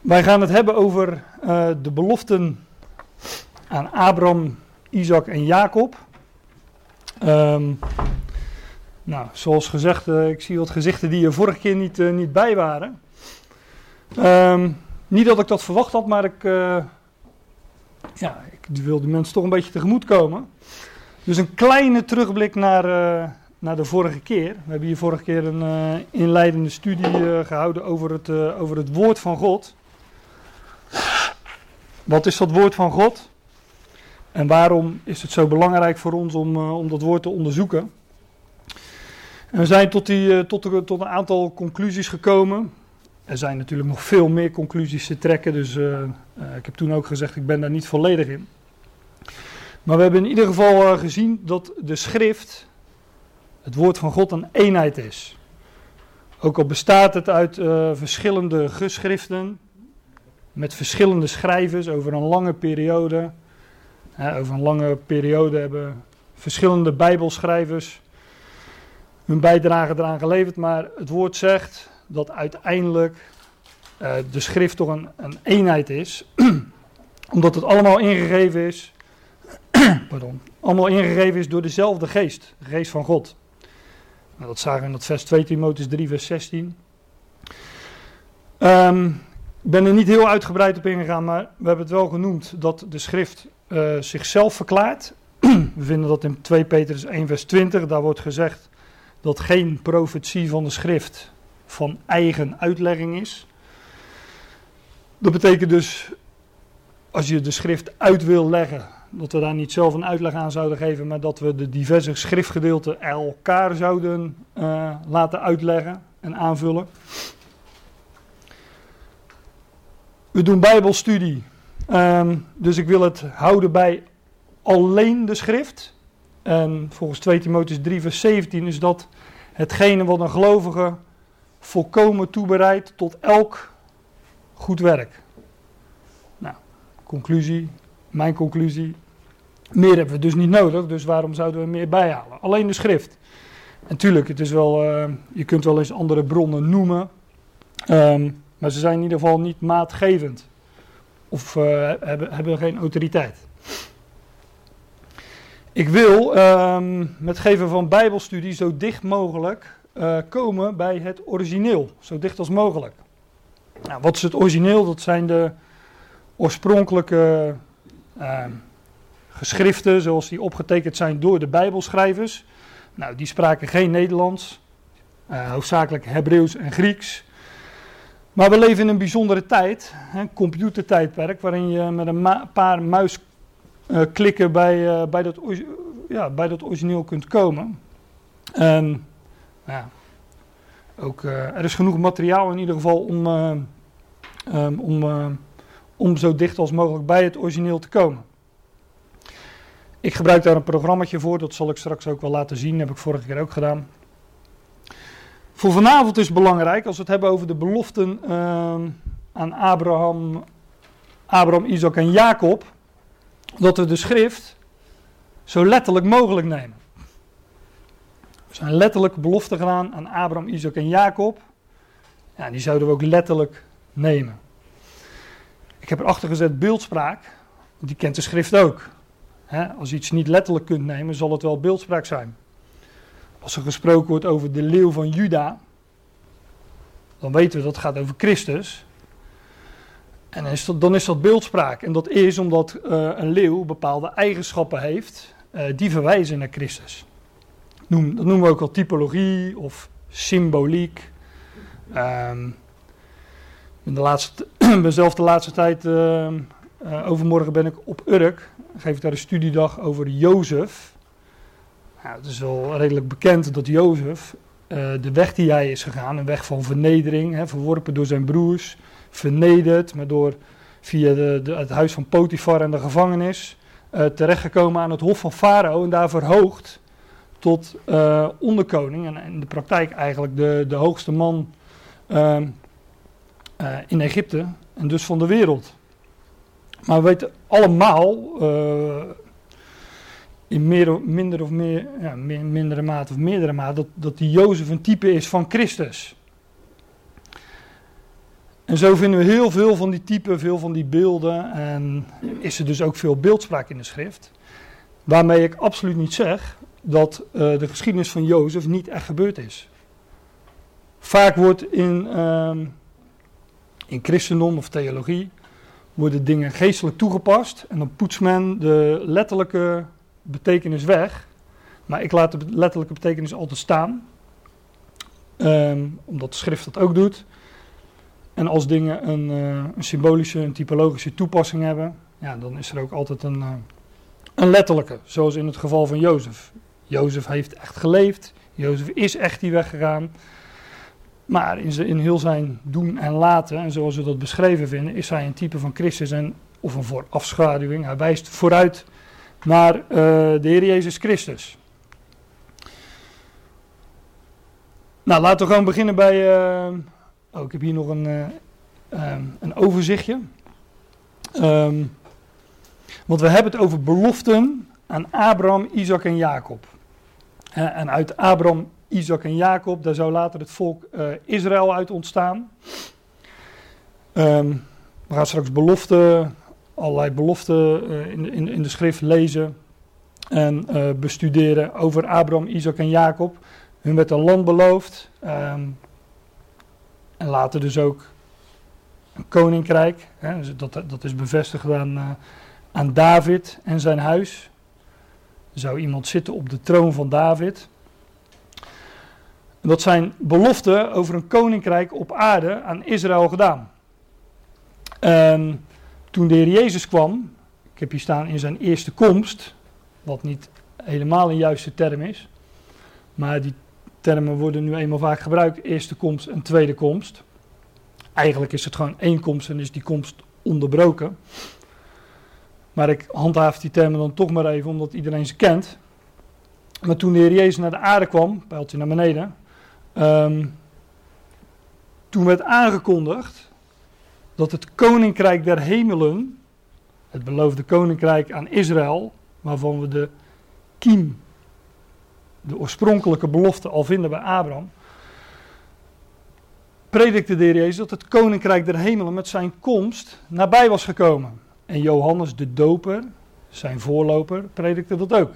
Wij gaan het hebben over uh, de beloften aan Abraham, Isaac en Jacob. Um, nou, zoals gezegd, uh, ik zie wat gezichten die er vorige keer niet, uh, niet bij waren. Um, niet dat ik dat verwacht had, maar ik, ja, ik wil de mensen toch een beetje tegemoet komen. Dus een kleine terugblik naar, naar de vorige keer. We hebben hier vorige keer een inleidende studie gehouden over het, over het woord van God. Wat is dat woord van God? En waarom is het zo belangrijk voor ons om, uh, om dat woord te onderzoeken? En we zijn tot, die, uh, tot, tot een aantal conclusies gekomen. Er zijn natuurlijk nog veel meer conclusies te trekken, dus uh, ik heb toen ook gezegd, ik ben daar niet volledig in. Maar we hebben in ieder geval gezien dat de schrift, het woord van God, een eenheid is. Ook al bestaat het uit verschillende geschriften, met verschillende schrijvers over een lange periode. over een lange periode hebben verschillende Bijbelschrijvers hun bijdrage eraan geleverd. Maar het woord zegt dat uiteindelijk uh, de schrift toch een, een eenheid is. Omdat het allemaal ingegeven is. pardon, allemaal ingegeven is door dezelfde geest, de geest van God. Nou, dat zagen we in dat vers 2 Timotheus 3 vers 16. Um, ik ben er niet heel uitgebreid op ingegaan, maar we hebben het wel genoemd dat de schrift uh, zichzelf verklaart. we vinden dat in 2 Petrus 1 vers 20, daar wordt gezegd dat geen profetie van de schrift van eigen uitlegging is. Dat betekent dus, als je de schrift uit wil leggen, dat we daar niet zelf een uitleg aan zouden geven, maar dat we de diverse schriftgedeelten elkaar zouden uh, laten uitleggen en aanvullen. We doen Bijbelstudie. Um, dus ik wil het houden bij alleen de schrift. En volgens 2 Timotheus 3, vers 17 is dat hetgene wat een gelovige volkomen toebereidt tot elk goed werk. Nou, conclusie, mijn conclusie. Meer hebben we dus niet nodig, dus waarom zouden we meer bijhalen? Alleen de schrift. En tuurlijk, het is wel, uh, je kunt wel eens andere bronnen noemen. Um, maar ze zijn in ieder geval niet maatgevend. Of uh, hebben, hebben geen autoriteit. Ik wil um, met geven van Bijbelstudie zo dicht mogelijk uh, komen bij het origineel. Zo dicht als mogelijk. Nou, wat is het origineel? Dat zijn de oorspronkelijke uh, geschriften zoals die opgetekend zijn door de Bijbelschrijvers. Nou, die spraken geen Nederlands, uh, hoofdzakelijk Hebreeuws en Grieks. Maar we leven in een bijzondere tijd, een computertijdperk, waarin je met een paar muisklikken uh, bij, uh, bij, dat, ja, bij dat origineel kunt komen. En ja, ook, uh, er is genoeg materiaal in ieder geval om, um, om zo dicht als mogelijk bij het origineel te komen. Ik gebruik daar een programmaatje voor, dat zal ik straks ook wel laten zien, dat heb ik vorige keer ook gedaan. Voor vanavond is belangrijk, als we het hebben over de beloften uh, aan Abraham, Abraham, Isaac en Jacob, dat we de schrift zo letterlijk mogelijk nemen. Er zijn letterlijk beloften gedaan aan Abraham, Isaac en Jacob. Ja, die zouden we ook letterlijk nemen. Ik heb erachter gezet beeldspraak, die kent de schrift ook. als je iets niet letterlijk kunt nemen, zal het wel beeldspraak zijn. Als er gesproken wordt over de leeuw van Juda, dan weten we dat het gaat over Christus. En dan is dat, dan is dat beeldspraak. En dat is omdat uh, een leeuw bepaalde eigenschappen heeft uh, die verwijzen naar Christus. Noem, dat noemen we ook al typologie of symboliek. Um, in de laatste, zelf de laatste tijd, uh, overmorgen ben ik op Urk. Geef ik daar een studiedag over Jozef. Nou, het is wel redelijk bekend dat Jozef uh, de weg die hij is gegaan, een weg van vernedering, hè, verworpen door zijn broers, vernederd, maar door via de, het huis van Potifar en de gevangenis, uh, terechtgekomen aan het hof van Farao en daar verhoogd tot uh, onderkoning en in de praktijk eigenlijk de, de hoogste man ehm, in Egypte en dus van de wereld. Maar we weten allemaal in meer, minder of meer, ja, mindere mate of meerdere mate, dat, dat die Jozef een type is van Christus. En zo vinden we heel veel van die typen, veel van die beelden. En is er dus ook veel beeldspraak in de schrift. Waarmee ik absoluut niet zeg dat uh, de geschiedenis van Jozef niet echt gebeurd is. Vaak wordt in, uh, in christendom of theologie worden dingen geestelijk toegepast en dan poetst men de letterlijke betekenis weg. Maar ik laat de letterlijke betekenis altijd staan, um, omdat schrift dat ook doet. En als dingen een, uh, een, symbolische, een typologische toepassing hebben, ja, dan is er ook altijd een, uh, een letterlijke, zoals in het geval van Jozef. Jozef heeft echt geleefd, Jozef is echt die weg gegaan. Maar in, in heel zijn doen en laten, en zoals we dat beschreven vinden, is hij een type van Christus en, of een voorafschaduwing. Hij wijst vooruit naar uh, de Heer Jezus Christus. Nou, laten we gewoon beginnen bij. Uh, oh, ik heb hier nog een, uh, um, een overzichtje. Um, want we hebben het over beloften aan Abraham, Isaac en Jacob. en uit Abraham, Isaac en Jacob, daar zou later het volk Israël uit ontstaan. Um, we gaan straks beloften, allerlei beloften uh, in, in, in, de schrift lezen en uh, bestuderen over Abraham, Isaac en Jacob. Hun werd een land beloofd um, en later dus ook een koninkrijk. Hè, dus dat, dat is bevestigd aan, aan David en zijn huis. Zou iemand zitten op de troon van David. Dat zijn beloften over een koninkrijk op aarde aan Israël gedaan. En toen de Heer Jezus kwam, ik heb hier staan in zijn eerste komst, wat niet helemaal een juiste term is, maar die termen worden nu eenmaal vaak gebruikt, eerste komst en tweede komst. Eigenlijk is het gewoon één komst en is die komst onderbroken. Maar ik handhaaf die termen dan toch maar even, omdat iedereen ze kent. Maar toen de Heer Jezus naar de aarde kwam, pijltje naar beneden, Um, toen werd aangekondigd dat het koninkrijk der hemelen, het beloofde koninkrijk aan Israël, waarvan we de kiem, de oorspronkelijke belofte al vinden bij Abraham, predikte de Heer Jezus dat het koninkrijk der hemelen met zijn komst nabij was gekomen. En Johannes de Doper, zijn voorloper, predikte dat ook.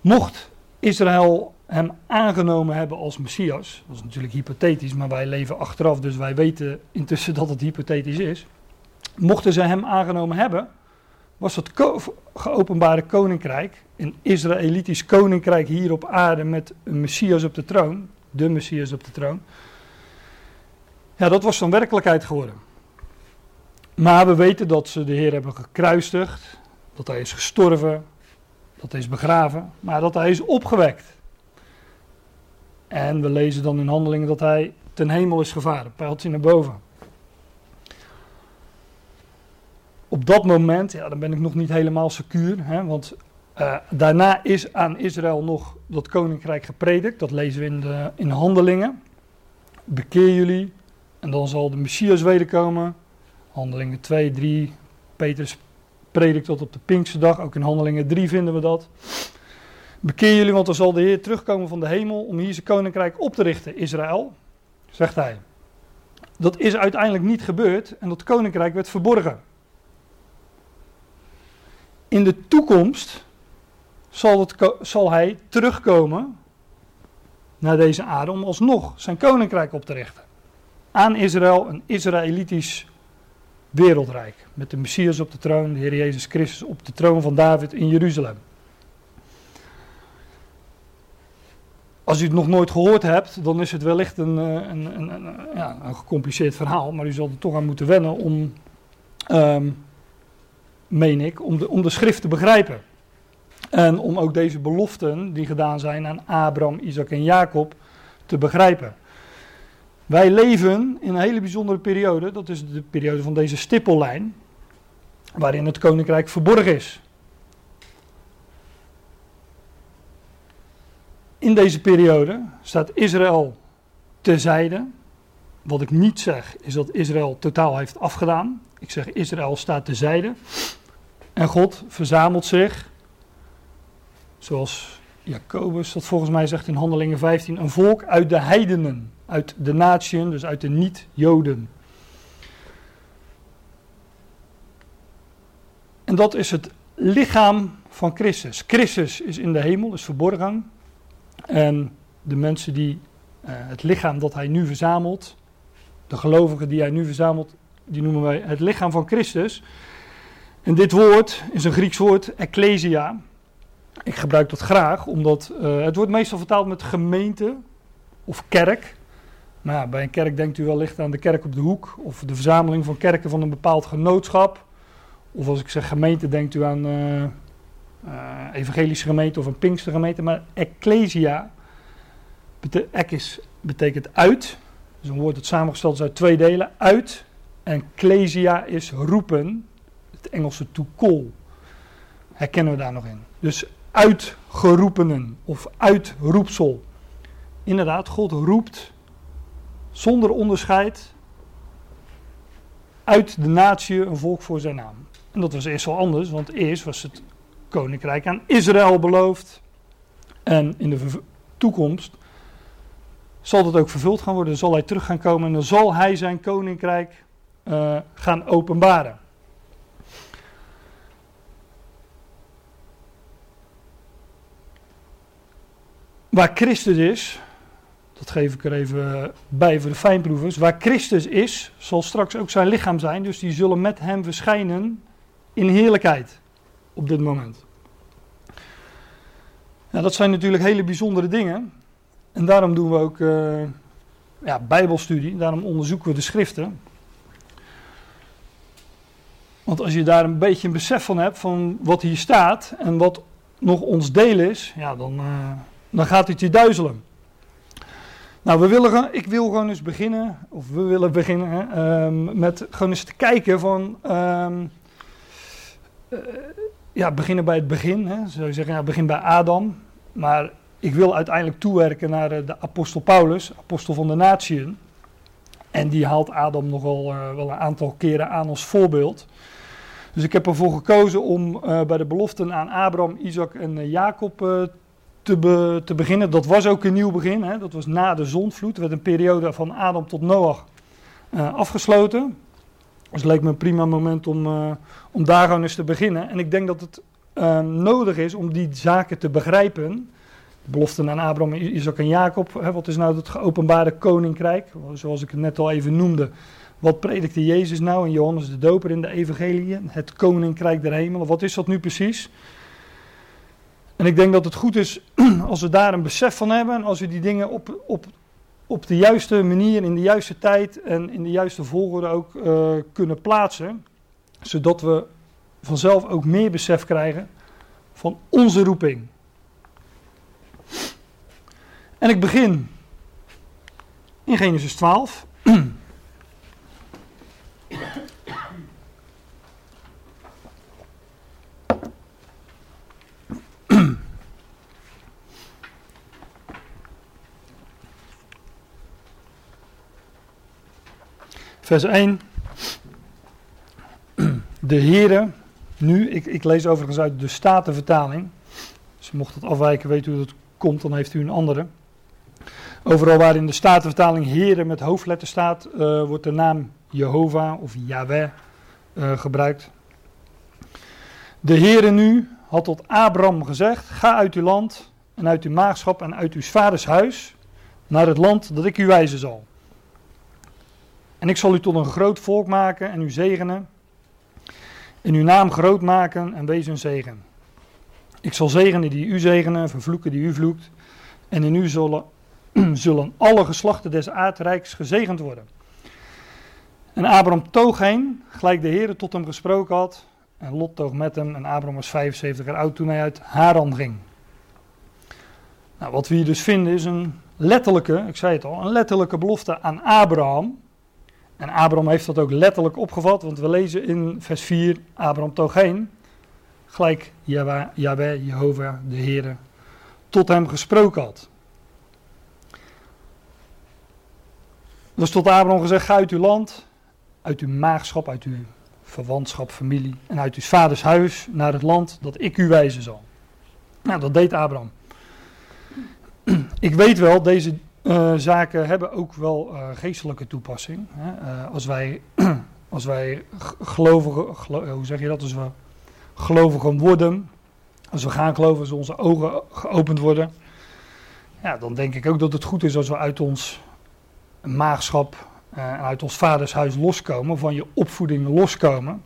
Mocht Israël hem aangenomen hebben als Messias. Dat is natuurlijk hypothetisch, maar wij leven achteraf, dus wij weten intussen dat het hypothetisch is. Mochten ze hem aangenomen hebben, was het geopenbare koninkrijk, een Israëlitisch koninkrijk hier op aarde met een Messias op de troon, de Messias op de troon. Ja, dat was dan werkelijkheid geworden. Maar we weten dat ze de Heer hebben gekruisigd, dat hij is gestorven, dat hij is begraven, maar dat hij is opgewekt. En we lezen dan in handelingen dat hij ten hemel is gevaren, pijltje naar boven. Op dat moment, ja, dan ben ik nog niet helemaal secuur, hè, want uh, daarna is aan Israël nog dat koninkrijk gepredikt. Dat lezen we in, de, in handelingen. Bekeer jullie en dan zal de Messias wederkomen. Handelingen 2, 3. Petrus predikt tot op de Pinkse dag. Ook in handelingen 3 vinden we dat. Bekeer jullie, want dan zal de Heer terugkomen van de hemel om hier zijn koninkrijk op te richten, Israël, zegt hij. Dat is uiteindelijk niet gebeurd en dat koninkrijk werd verborgen. In de toekomst zal, zal hij terugkomen naar deze aarde om alsnog zijn koninkrijk op te richten. Aan Israël, een Israëlitisch wereldrijk. Met de Messias op de troon, de Heer Jezus Christus op de troon van David in Jeruzalem. Als u het nog nooit gehoord hebt, dan is het wellicht een, eh, een, een, een gecompliceerd verhaal. Maar u zal er toch aan moeten wennen om, um, meen ik, om de, om de schrift te begrijpen. En om ook deze beloften die gedaan zijn aan Abraham, Isaac en Jacob te begrijpen. Wij leven in een hele bijzondere periode, dat is de periode van deze stippellijn, waarin het koninkrijk verborgen is. In deze periode staat Israël terzijde. Wat ik niet zeg is dat Israël totaal heeft afgedaan. Ik zeg Israël staat terzijde. En God verzamelt zich, zoals Jacobus dat volgens mij zegt in Handelingen 15, een volk uit de heidenen. uit de natieën, dus uit de niet-Joden. En dat is het lichaam van Christus. Christus is in de hemel, is verborgen. En de mensen die uh, het lichaam dat hij nu verzamelt, de gelovigen die hij nu verzamelt, die noemen wij het lichaam van Christus. En dit woord is een Grieks woord, ecclesia. Ik gebruik dat graag, omdat uh, het wordt meestal vertaald met gemeente of kerk. Maar ja, bij een kerk denkt u wellicht aan de kerk op de hoek, of de verzameling van kerken van een bepaald genootschap. Of als ik zeg gemeente, denkt u aan uh, evangelische gemeente of een Pinkstergemeente. Maar ecclesia, bete is, betekent uit. Dus een woord dat samengesteld is uit twee delen. Uit. En ecclesia is roepen. Het Engelse to call. Herkennen we daar nog in. Dus uitgeroepenen of uitroepsel. Inderdaad, God roept zonder onderscheid uit de natie een volk voor zijn naam. En dat was eerst wel anders, want eerst was het koninkrijk aan Israël beloofd. En in de toekomst zal dat ook vervuld gaan worden. Zal hij terug gaan komen en dan zal hij zijn koninkrijk uh, gaan openbaren. Waar Christus is, dat geef ik er even bij voor de fijnproevers. Waar Christus is, zal straks ook zijn lichaam zijn. Dus die zullen met hem verschijnen in heerlijkheid op dit moment. Nou, dat zijn natuurlijk hele bijzondere dingen. En daarom doen we ook uh, ja, Bijbelstudie. Daarom onderzoeken we de schriften. Want als je daar een beetje een besef van hebt van wat hier staat en wat nog ons deel is, ja, dan, uh, dan gaat het je duizelen. Nou, we willen, ik wil gewoon eens beginnen, of we willen beginnen, um, met gewoon eens te kijken van, um, uh, ja, beginnen bij het begin. Hè, zou je zeggen, ja, begin bij Adam. Maar ik wil uiteindelijk toewerken naar de, de apostel Paulus, apostel van de natieën. En die haalt Adam nogal uh, wel een aantal keren aan als voorbeeld. Dus ik heb ervoor gekozen om uh, bij de beloften aan Abraham, Isaac en uh, Jacob te, te, beginnen. Dat was ook een nieuw begin. Hè? Dat was na de zondvloed. Er werd een periode van Adam tot Noach afgesloten. Dus het leek me een prima moment om, om daar gewoon eens te beginnen. En ik denk dat het nodig is om die zaken te begrijpen beloften aan Abraham, Isaac en Jacob. Hè, wat is nou het geopenbaarde koninkrijk? Zoals ik het net al even noemde. Wat predikte Jezus nou en Johannes de Doper in de evangelie? Het koninkrijk der hemelen. Wat is dat nu precies? En ik denk dat het goed is als we daar een besef van hebben. En als we die dingen op, op, op de juiste manier, in de juiste tijd en in de juiste volgorde ook uh, kunnen plaatsen. Zodat we vanzelf ook meer besef krijgen van onze roeping. En ik begin in Genesis 12. Vers 1. De Heere, nu, ik, ik lees overigens uit de Statenvertaling. Dus mocht het afwijken, weet u hoe dat komt, dan heeft u een andere. Overal waar in de Statenvertaling Heren met hoofdletter staat, uh, wordt de naam Jehovah of Yahweh uh, gebruikt. De Heere nu had tot Abraham gezegd: Ga uit uw land en uit uw maagschap en uit uw vaders huis naar het land dat ik u wijzen zal. En ik zal u tot een groot volk maken en u zegenen. En uw naam groot maken en wees een zegen. Ik zal zegenen die u zegenen, vervloeken die u vloekt. En in u zullen, zullen alle geslachten des aardrijks gezegend worden. En Abraham toog heen, gelijk de Heer tot hem gesproken had. En Lot toog met hem. En Abraham was 75 jaar oud toen hij uit Haran ging. Nou, wat we hier dus vinden is een letterlijke, ik zei het al, een letterlijke belofte aan Abraham. En Abraham heeft dat ook letterlijk opgevat, want we lezen in vers 4, Abraham toog heen, gelijk Yahweh, Jehovah, de Heer, tot hem gesproken had. Dus tot Abraham gezegd, ga uit uw land, uit uw maagschap, uit uw verwantschap, familie en uit uw vaders huis naar het land dat ik u wijzen zal. Nou, dat deed Abraham. Ik weet wel, deze uh, zaken hebben ook wel uh, geestelijke toepassing. Hè? Uh, als wij, als wij gelovigen, gelo hoe zeg je dat, als we gelovigen worden, als we gaan geloven, als onze ogen geopend worden, ja, dan denk ik ook dat het goed is als we uit ons maagschap en uit ons vadershuis loskomen, van je opvoeding loskomen.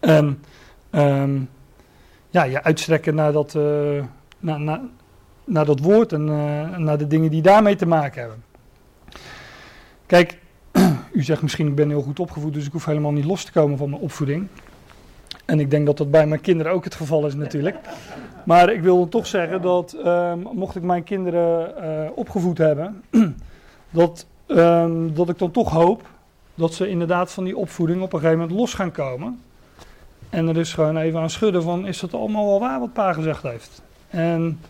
En um, ja, je uitstrekken naar dat, naar, naar, naar dat woord en uh, naar de dingen die daarmee te maken hebben. Kijk, u zegt misschien ik ben heel goed opgevoed, dus ik hoef helemaal niet los te komen van mijn opvoeding. En ik denk dat dat bij mijn kinderen ook het geval is natuurlijk. Maar ik wil toch zeggen dat uh, mocht ik mijn kinderen uh, opgevoed hebben, dat, um, dat ik dan toch hoop dat ze inderdaad van die opvoeding op een gegeven moment los gaan komen. En er is gewoon even aan schudden van, is dat allemaal wel waar wat pa gezegd heeft? En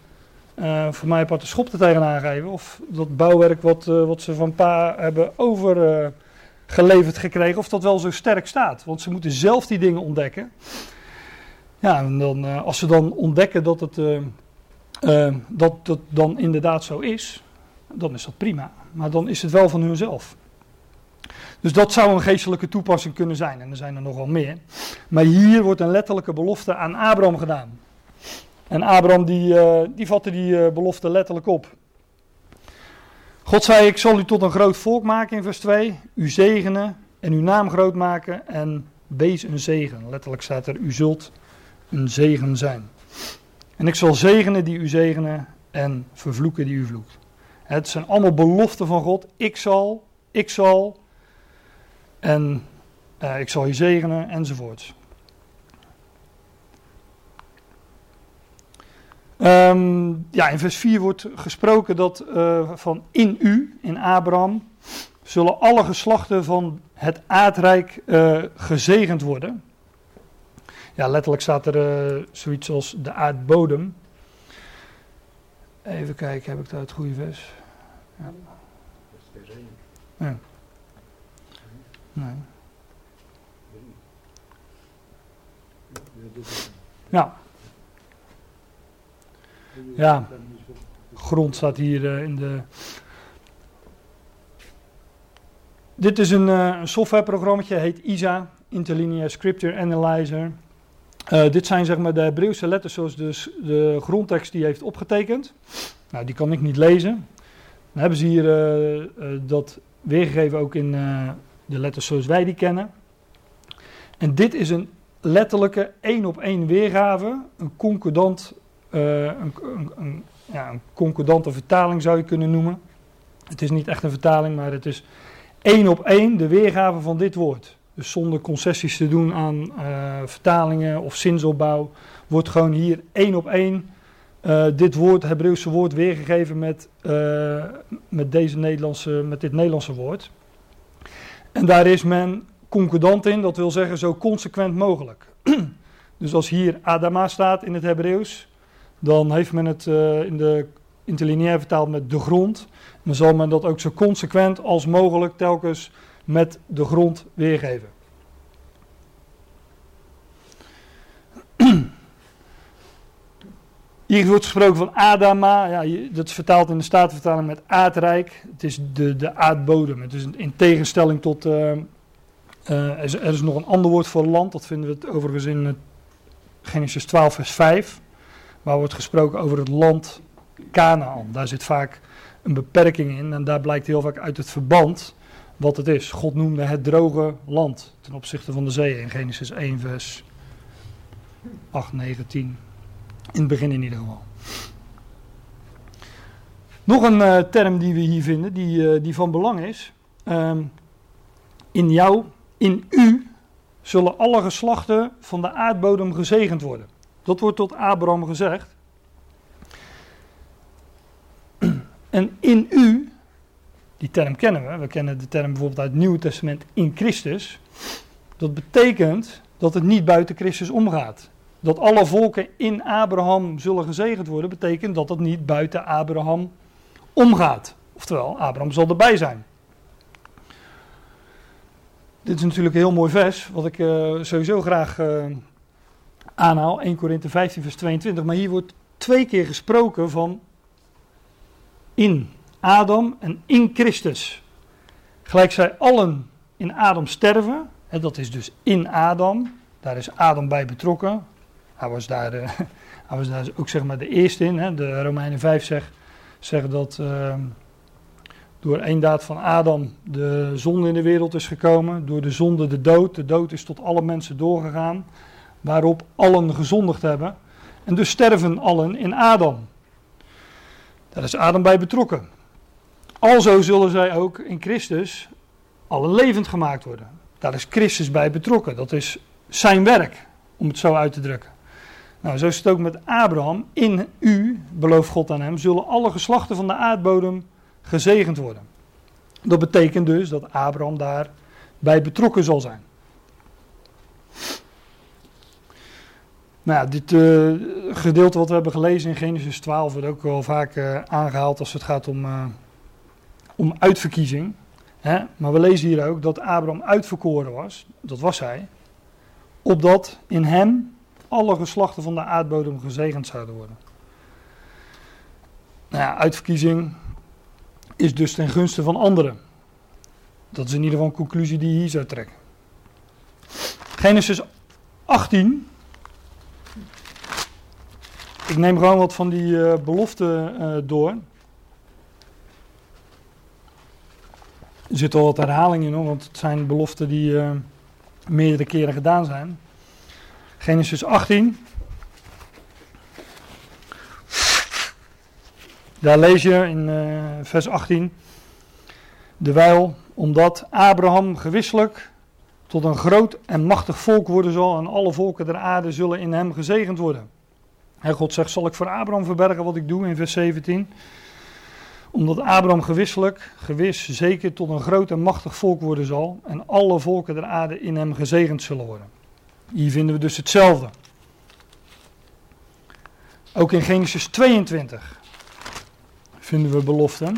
uh, voor mij apart de schop er tegenaan geven. Of dat bouwwerk wat, uh, wat ze van pa hebben overgeleverd uh, gekregen, of dat wel zo sterk staat. Want ze moeten zelf die dingen ontdekken. Ja, dan, als ze dan ontdekken dat het dat, dat dan inderdaad zo is, dan is dat prima. Maar dan is het wel van hunzelf. Dus dat zou een geestelijke toepassing kunnen zijn. En er zijn er nogal meer. Maar hier wordt een letterlijke belofte aan Abraham gedaan. En Abraham die, uh, die vatte die uh, belofte letterlijk op. God zei, ik zal u tot een groot volk maken in vers 2. U zegenen en uw naam groot maken en wees een zegen. Letterlijk staat er, u zult een zegen zijn. En ik zal zegenen die u zegenen en vervloeken die u vloekt. Het zijn allemaal beloften van God. Ik zal, ik zal en uh, ik zal je zegenen enzovoorts. Um, ja, in vers 4 wordt gesproken dat uh, van in u, in Abraham, zullen alle geslachten van het aardrijk uh, gezegend worden. Ja, letterlijk staat er uh, zoiets als de aardbodem. Even kijken, heb ik daar het goede vers? Ja. ja. Nee. Ja. Ja, grond staat hier uh, in de. Dit is een, uh, een softwareprogramma, heet ISA, Interlinear Scripture Analyzer. Uh, dit zijn zeg maar de Hebreeuwse letters zoals de, de grondtekst die heeft opgetekend. Nou, die kan ik niet lezen. Dan hebben ze hier dat weergegeven ook in de letters zoals wij die kennen. En dit is een letterlijke één op één weergave, een concordant een, een, ja, een, concordante vertaling zou je kunnen noemen. Het is niet echt een vertaling, maar het is één op één de weergave van dit woord. Dus zonder concessies te doen aan uh, vertalingen of zinsopbouw, wordt gewoon hier één op één uh, dit woord, Hebreeuwse woord, weergegeven met, met, deze Nederlandse, met dit Nederlandse woord. En daar is men concordant in, dat wil zeggen zo consequent mogelijk. dus als hier Adama staat in het Hebreeuws, dan heeft men het uh, in de interlineair vertaald met de grond. Dan zal men dat ook zo consequent als mogelijk telkens met de grond weergeven. Hier wordt gesproken van Adama. Ja, dat is vertaald in de Statenvertaling met aardrijk. Het is de, de aardbodem. Het is in tegenstelling tot. Er, is, er, is, nog een ander woord voor land. Dat vinden we het overigens in Genesis 12, vers 5 waar wordt gesproken over het land Canaan. Daar zit vaak een beperking in en daar blijkt heel vaak uit het verband wat het is. God noemde het droge land ten opzichte van de zee in Genesis 1 vers 8, 9, 10. In het begin in ieder geval. Nog een uh, term die we hier vinden, die, uh, die van belang is. Um, in jou, in u, zullen alle geslachten van de aardbodem gezegend worden. Dat wordt tot Abraham gezegd. En in u, die term kennen we, we kennen de term bijvoorbeeld uit het Nieuwe Testament in Christus. Dat betekent dat het niet buiten Christus omgaat. Dat alle volken in Abraham zullen gezegend worden, betekent dat het niet buiten Abraham omgaat. Oftewel, Abraham zal erbij zijn. Dit is natuurlijk een heel mooi vers, wat ik uh, sowieso graag uh, aanhaal, 1 Korinthe 15 vers 22, maar hier wordt twee keer gesproken van in Adam en in Christus. Gelijk zij allen in Adam sterven, hè, dat is dus in Adam, daar is Adam bij betrokken. Hij was daar, uh, hij was daar ook zeg maar de eerste in. Hè. De Romeinen 5 zegt, zegt dat uh, door één daad van Adam de zonde in de wereld is gekomen. Door de zonde de dood. De dood is tot alle mensen doorgegaan. Waarop allen gezondigd hebben. En dus sterven allen in Adam. Daar is Adam bij betrokken. Alzo zullen zij ook in Christus allen levend gemaakt worden. Daar is Christus bij betrokken. Dat is zijn werk, om het zo uit te drukken. Nou, zo is het ook met Abraham. In u, belooft God aan hem, zullen alle geslachten van de aardbodem gezegend worden. Dat betekent dus dat Abraham daarbij betrokken zal zijn. Nou ja, dit uh, gedeelte wat we hebben gelezen in Genesis 12 wordt ook wel vaak uh, aangehaald als het gaat om, uh, om uitverkiezing. Hè? Maar we lezen hier ook dat Abraham uitverkoren was, dat was hij, opdat in hem alle geslachten van de aardbodem gezegend zouden worden. Nou ja, uitverkiezing is dus ten gunste van anderen. Dat is in ieder geval een conclusie die je hier zou trekken. Genesis 18. Ik neem gewoon wat van die uh, beloften uh, door. Er zit al wat herhaling in, hoor, want het zijn beloften die uh, meerdere keren gedaan zijn. Genesis 18. Daar lees je in vers 18. Dewijl, omdat Abraham gewisselijk tot een groot en machtig volk worden zal en alle volken der aarde zullen in hem gezegend worden. En God zegt, zal ik voor Abraham verbergen wat ik doe in vers 17? Omdat Abraham gewisselijk, gewis, zeker tot een groot en machtig volk worden zal en alle volken der aarde in hem gezegend zullen worden. Hier vinden we dus hetzelfde. Ook in Genesis 22 vinden we beloften.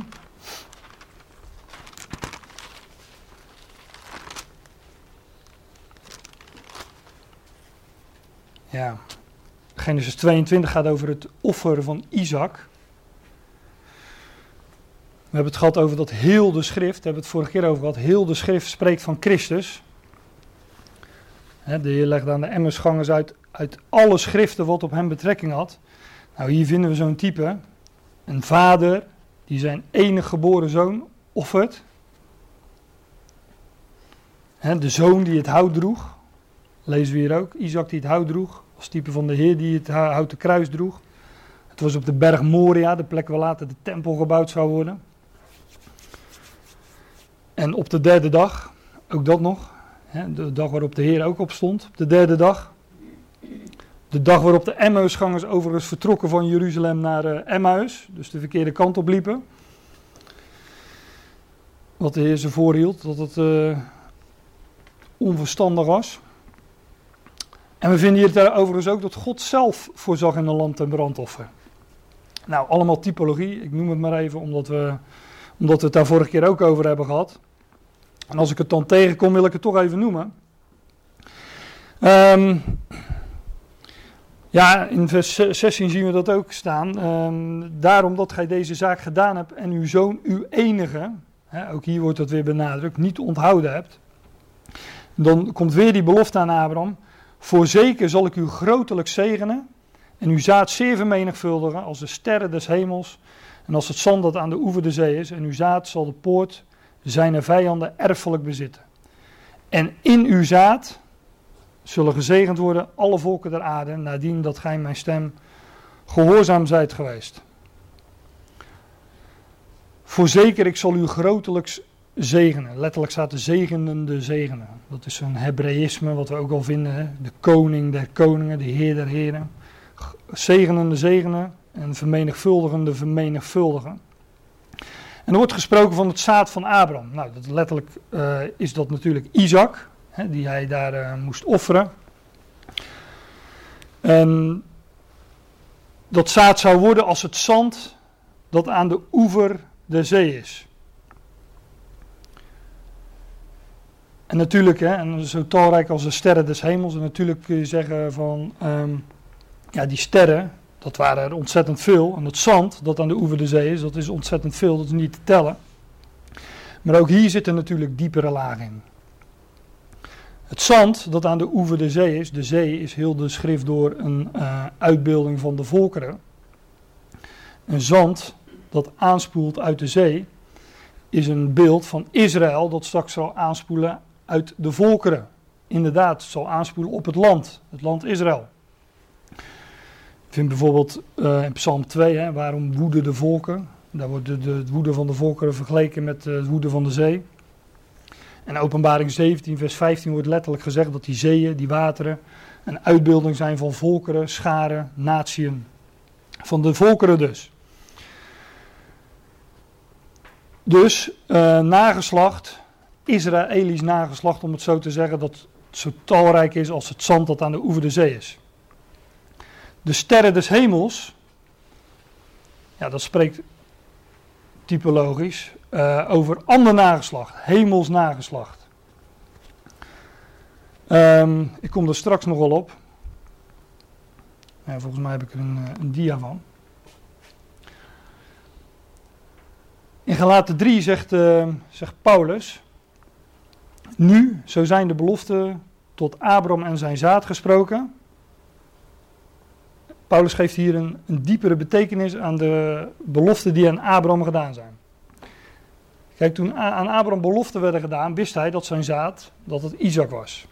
Ja, Genesis 22 gaat over het offer van Isaac. We hebben het gehad over dat heel de schrift, we hebben het vorige keer over gehad, heel de schrift spreekt van Christus. de Heer legde aan de emmersgangers uit, uit alle schriften wat op hem betrekking had. Nou, hier vinden we zo'n type. Een vader die zijn enige geboren zoon offert. de zoon die het hout droeg. Lezen we hier ook. Isaac die het hout droeg. Als type van de Heer die het houten kruis droeg. Het was op de berg Moria, de plek waar later de tempel gebouwd zou worden. En op de derde dag, ook dat nog, de dag waarop de Heer ook op stond, op de derde dag, de dag waarop de Emmausgangers overigens vertrokken van Jeruzalem naar uh, Emmaus, dus de verkeerde kant op liepen. Wat de Heer ze voorhield, dat het uh, onverstandig was. En we vinden hier overigens ook dat God zelf voorzag in een land en brandoffer. Nou, allemaal typologie, ik noem het maar even omdat we, omdat we het daar vorige keer ook over hebben gehad. En als ik het dan tegenkom, wil ik het toch even noemen. Um, ja, in vers 16 zien we dat ook staan. Um, daarom dat gij deze zaak gedaan hebt en uw zoon, uw enige, hè, ook hier wordt dat weer benadrukt, niet onthouden hebt. Dan komt weer die belofte aan Abraham. Voorzeker zal ik u grotelijk zegenen en uw zaad zeer vermenigvuldigen als de sterren des hemels en als het zand dat aan de oever de zee is. En uw zaad zal de poort zijn vijanden erfelijk bezitten. En in uw zaad zullen gezegend worden alle volken der aarde, nadien dat gij mijn stem gehoorzaam zijt geweest. Voorzeker, ik zal u grotelijks zegenen. Letterlijk staat de zegenende zegenen. Dat is een Hebreïsme wat we ook al vinden. Hè? De koning der koningen, de heer der heren. Zegenende zegenen en vermenigvuldigende vermenigvuldigen. En er wordt gesproken van het zaad van Abraham. Nou, letterlijk uh, is dat natuurlijk Isaac, hè, die hij daar uh, moest offeren. En dat zaad zou worden als het zand dat aan de oever der zee is. En natuurlijk, hè, en zo talrijk als de sterren des hemels. En natuurlijk kun je zeggen van, um, ja, die sterren, Dat waren er ontzettend veel. En het zand dat aan de oever de zee is, dat is ontzettend veel. Dat is niet te tellen. Maar ook hier zitten natuurlijk diepere lagen in. Het zand dat aan de oever de zee is, de zee is heel de schrift door een uh, uitbeelding van de volkeren. Een zand dat aanspoelt uit de zee, is een beeld van Israël dat straks zal aanspoelen uit de volkeren. Inderdaad, zal aanspoelen op het land, het land Israël. Ik vind bijvoorbeeld uh, in Psalm 2, hè, waarom woeden de volken? Daar wordt de, de, woede van de volkeren vergeleken met de woede van de zee. En openbaring 17, vers 15 wordt letterlijk gezegd dat die zeeën, die wateren, een uitbeelding zijn van volkeren, scharen, natieën. Van de volkeren dus. Dus uh, nageslacht, Israëlisch nageslacht om het zo te zeggen, dat zo talrijk is als het zand dat aan de oever de zee is. De sterren des hemels, ja dat spreekt typologisch, uh, over ander nageslacht, hemels nageslacht. Um, ik kom er straks nog wel op. Volgens mij heb ik er een, eh, een dia van. In Galaten 3 zegt, uh, zegt Paulus: Nu, zo zijn de beloften tot Abram en zijn zaad gesproken. Paulus geeft hier een, een diepere betekenis aan de beloften die aan Abraham gedaan zijn. Kijk, toen aan Abraham beloften werden gedaan, wist hij dat zijn zaad, dat het Isaac was.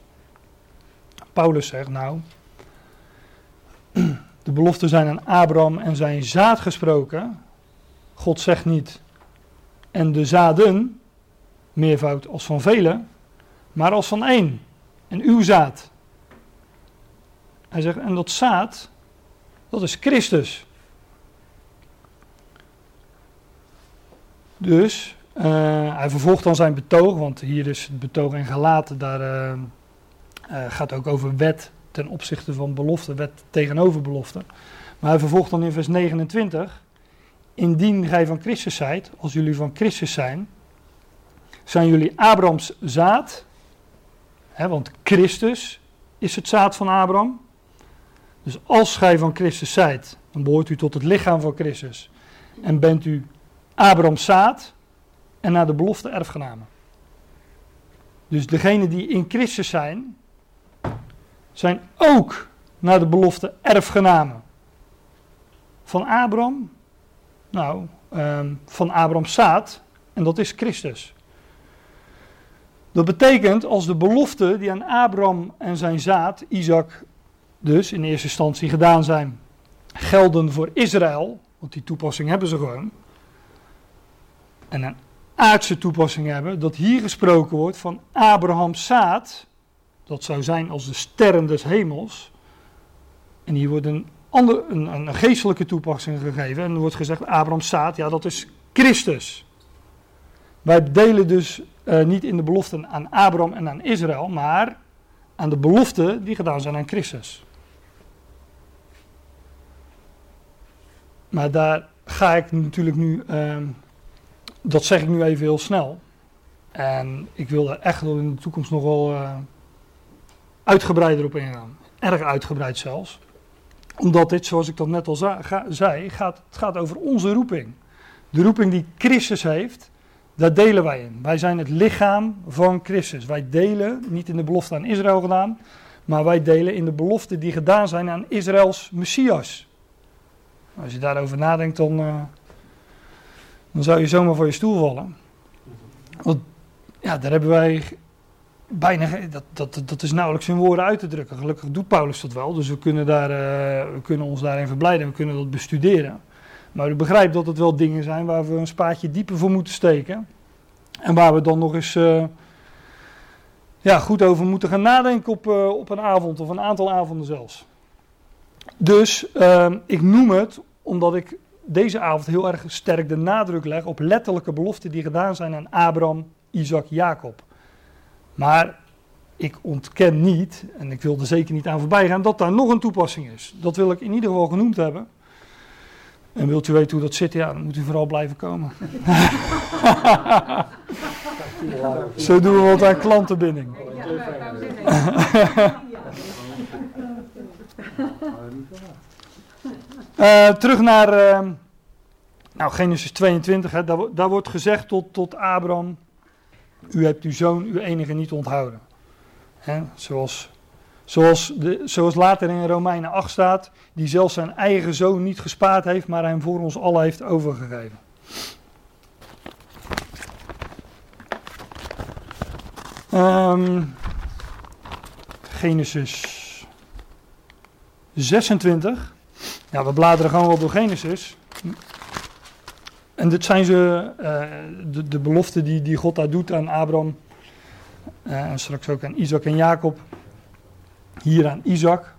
Paulus zegt, nou, de beloften zijn aan Abraham en zijn zaad gesproken. God zegt niet, en de zaden, meervoud als van velen, maar als van één, en uw zaad. Hij zegt, en dat zaad, dat is Christus. Dus uh, hij vervolgt dan zijn betoog, want hier is het betoog in gelaten, daar uh, uh, gaat ook over wet ten opzichte van belofte, wet tegenover belofte. Maar hij vervolgt dan in vers 29, indien gij van Christus zijt, als jullie van Christus zijn, zijn jullie Abrahams zaad, want Christus is het zaad van Abraham. Dus als gij van Christus zijt, dan behoort u tot het lichaam van Christus en bent u Abrahams zaad, en naar de belofte erfgenamen. Dus degenen die in Christus zijn, zijn ook naar de belofte erfgenamen. Van Abraham, nou, um, van Abrahams zaad, en dat is Christus. Dat betekent als de beloften die aan Abraham en zijn zaad, Isaac dus in eerste instantie gedaan zijn, gelden voor Israël, want die toepassing hebben ze gewoon. En aan aardse toepassing hebben, dat hier gesproken wordt van Abrahams zaad, dat zou zijn als de sterren des hemels. En hier wordt een, andere, een, een geestelijke toepassing gegeven en er wordt gezegd Abrahams zaad, ja dat is Christus. Wij delen dus uh, niet in de beloften aan Abraham en aan Israël, maar aan de beloften die gedaan zijn aan Christus. Maar daar ga ik natuurlijk nu uh, dat zeg ik nu even heel snel. En ik wil er echt in de toekomst nog wel uh, uitgebreider op ingaan. Erg uitgebreid zelfs. Omdat dit, zoals ik dat net al zei, gaat, het gaat over onze roeping. De roeping die Christus heeft, daar delen wij in. Wij zijn het lichaam van Christus. Wij delen, niet in de belofte aan Israël gedaan, maar wij delen in de belofte die gedaan zijn aan Israëls Messias. Als je daarover nadenkt, dan, uh, dan zou je zomaar voor je stoel vallen. Want ja, daar hebben wij bijna, dat, dat, dat is nauwelijks in woorden uit te drukken. Gelukkig doet Paulus dat wel, dus we kunnen, daar, uh, we kunnen ons daarin verblijden, we kunnen dat bestuderen. Maar u begrijpt dat het wel dingen zijn waar we een spaatje dieper voor moeten steken. En waar we dan nog eens uh, ja, goed over moeten gaan nadenken op, uh, op een avond of een aantal avonden zelfs. Dus ik noem het omdat ik deze avond heel erg sterk de nadruk leg op letterlijke beloften die gedaan zijn aan Abraham, Isaac, Jacob. Maar ik ontken niet, en ik wil er zeker niet aan voorbij gaan, dat daar nog een toepassing is. Dat wil ik in ieder geval genoemd hebben. En wilt u weten hoe dat zit, ja, dan moet u vooral blijven komen. Zo doen we wat aan klantenbinding. Uh, terug naar uh, nou, Genesis 22. Hè, daar, daar, wordt gezegd tot, tot Abraham: U hebt uw zoon, uw enige niet onthouden. Hè, zoals, zoals, de, zoals later in Romeinen 8 staat: Die zelfs zijn eigen zoon niet gespaard heeft, maar hem voor ons allen heeft overgegeven. Um, Genesis 26. Ja, we bladeren gewoon wel door Genesis. En dit zijn ze, uh, de, de beloften die, die God daar doet aan Abraham. Uh, en straks ook aan Isaac en Jacob. Hier aan Isaac.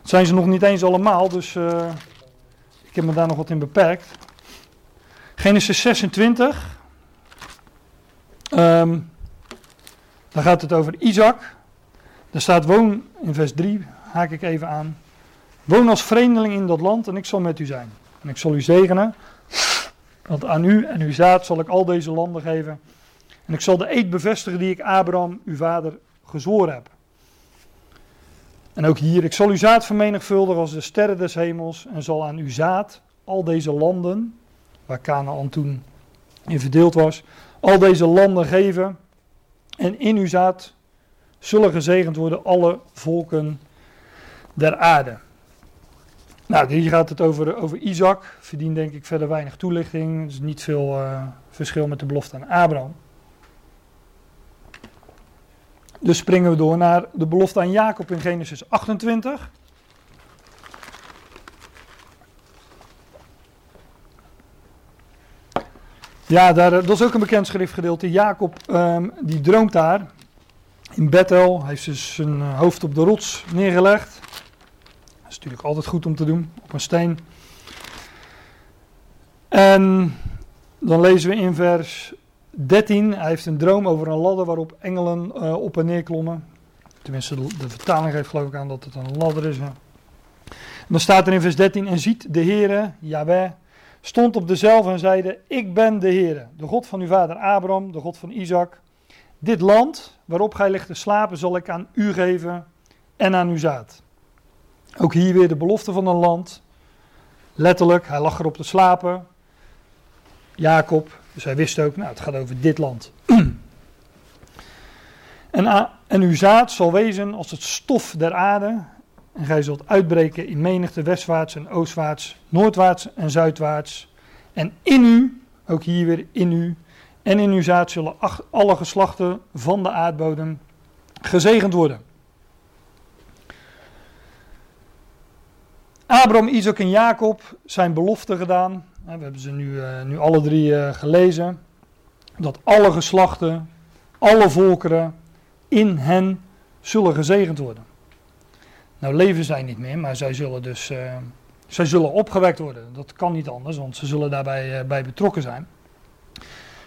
Het zijn ze nog niet eens allemaal, dus uh, ik heb me daar nog wat in beperkt. Genesis 26. Um, ehm, dan gaat het over Isaac. Daar staat woon in vers 3, haak ik even aan. Woon als vreemdeling in dat land en ik zal met u zijn. En ik zal u zegenen, want aan u en uw zaad zal ik al deze landen geven. En ik zal de eed bevestigen die ik Abraham, uw vader, gezworen heb. En ook hier, ik zal uw zaad vermenigvuldigen als de sterren des hemels en zal aan uw zaad al deze landen, waar Canaan toen in verdeeld was, al deze landen geven. En in uw zaad zullen gezegend worden alle volken der aarde. Nou, hier gaat het over, over Isaac. Verdient denk ik verder weinig toelichting. Er is niet veel uh, verschil met de belofte aan Abraham. Dus springen we door naar de belofte aan Jacob in Genesis 28. Ja, daar, dat is ook een bekend schriftgedeelte. Jacob um, die droomt daar in Bethel. Hij heeft dus zijn eh, hoofd op de rots neergelegd is natuurlijk altijd goed om te doen, op een steen. En dan lezen we in vers 13, hij heeft een droom over een ladder waarop engelen uh, op en neer klommen. Tenminste, de, vertaling geeft geloof ik aan dat het een ladder is. Dan staat er in vers 13, en ziet de Heere, Yahweh, stond op dezelfde en zeide, ik ben de Heere, de God van uw vader Abraham, de God van Isaac. Dit land waarop gij ligt te slapen zal ik aan u geven en aan uw zaad. Ook hier weer de belofte van een land. Letterlijk, hij lag erop te slapen. Jacob, dus hij wist ook, nou het gaat over dit land. en, en uw zaad zal wezen als het stof der aarde. En gij zult uitbreken in menigte westwaarts en oostwaarts, noordwaarts en zuidwaarts. En in u, ook hier weer in u, en in uw zaad zullen alle geslachten van de aardbodem gezegend worden. Abraham, Isaac en Jacob zijn belofte gedaan. We hebben ze nu, uh, nu alle drie uh, gelezen. Dat alle geslachten, alle volkeren in hen zullen gezegend worden. Nou leven zij niet meer, maar zij zullen dus uh, zij zullen opgewekt worden. Dat kan niet anders, want ze zullen daarbij bij betrokken zijn.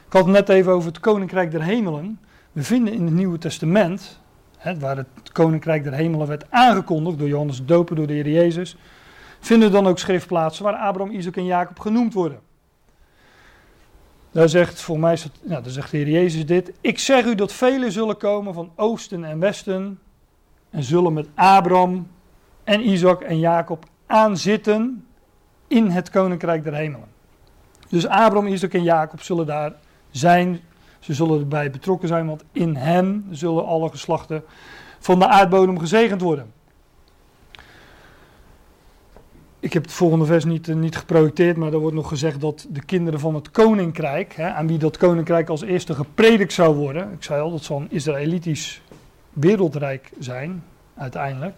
Ik had het net even over het Koninkrijk der Hemelen. We vinden in het Nieuwe Testament, hè, waar het Koninkrijk der Hemelen werd aangekondigd door Johannes de Doper, door de Heer Jezus vinden dan ook schriftplaatsen waar Abraham, Isaac en Jacob genoemd worden. Daar zegt, voor mij, nou, daar zegt de Heer Jezus dit. Ik zeg u dat velen zullen komen van oosten en westen en zullen met Abraham en Isaac en Jacob aanzitten in het koninkrijk der hemelen. Dus Abraham, Isaac en Jacob zullen daar zijn. Ze zullen erbij betrokken zijn, want in hen zullen alle geslachten van de aardbodem gezegend worden ik heb het volgende vers niet, uh, niet geprojecteerd, maar er wordt nog gezegd dat de kinderen van het koninkrijk, hè, aan wie dat koninkrijk als eerste gepredikt zou worden, ik zei al, dat zal een Israëlitisch wereldrijk zijn, uiteindelijk,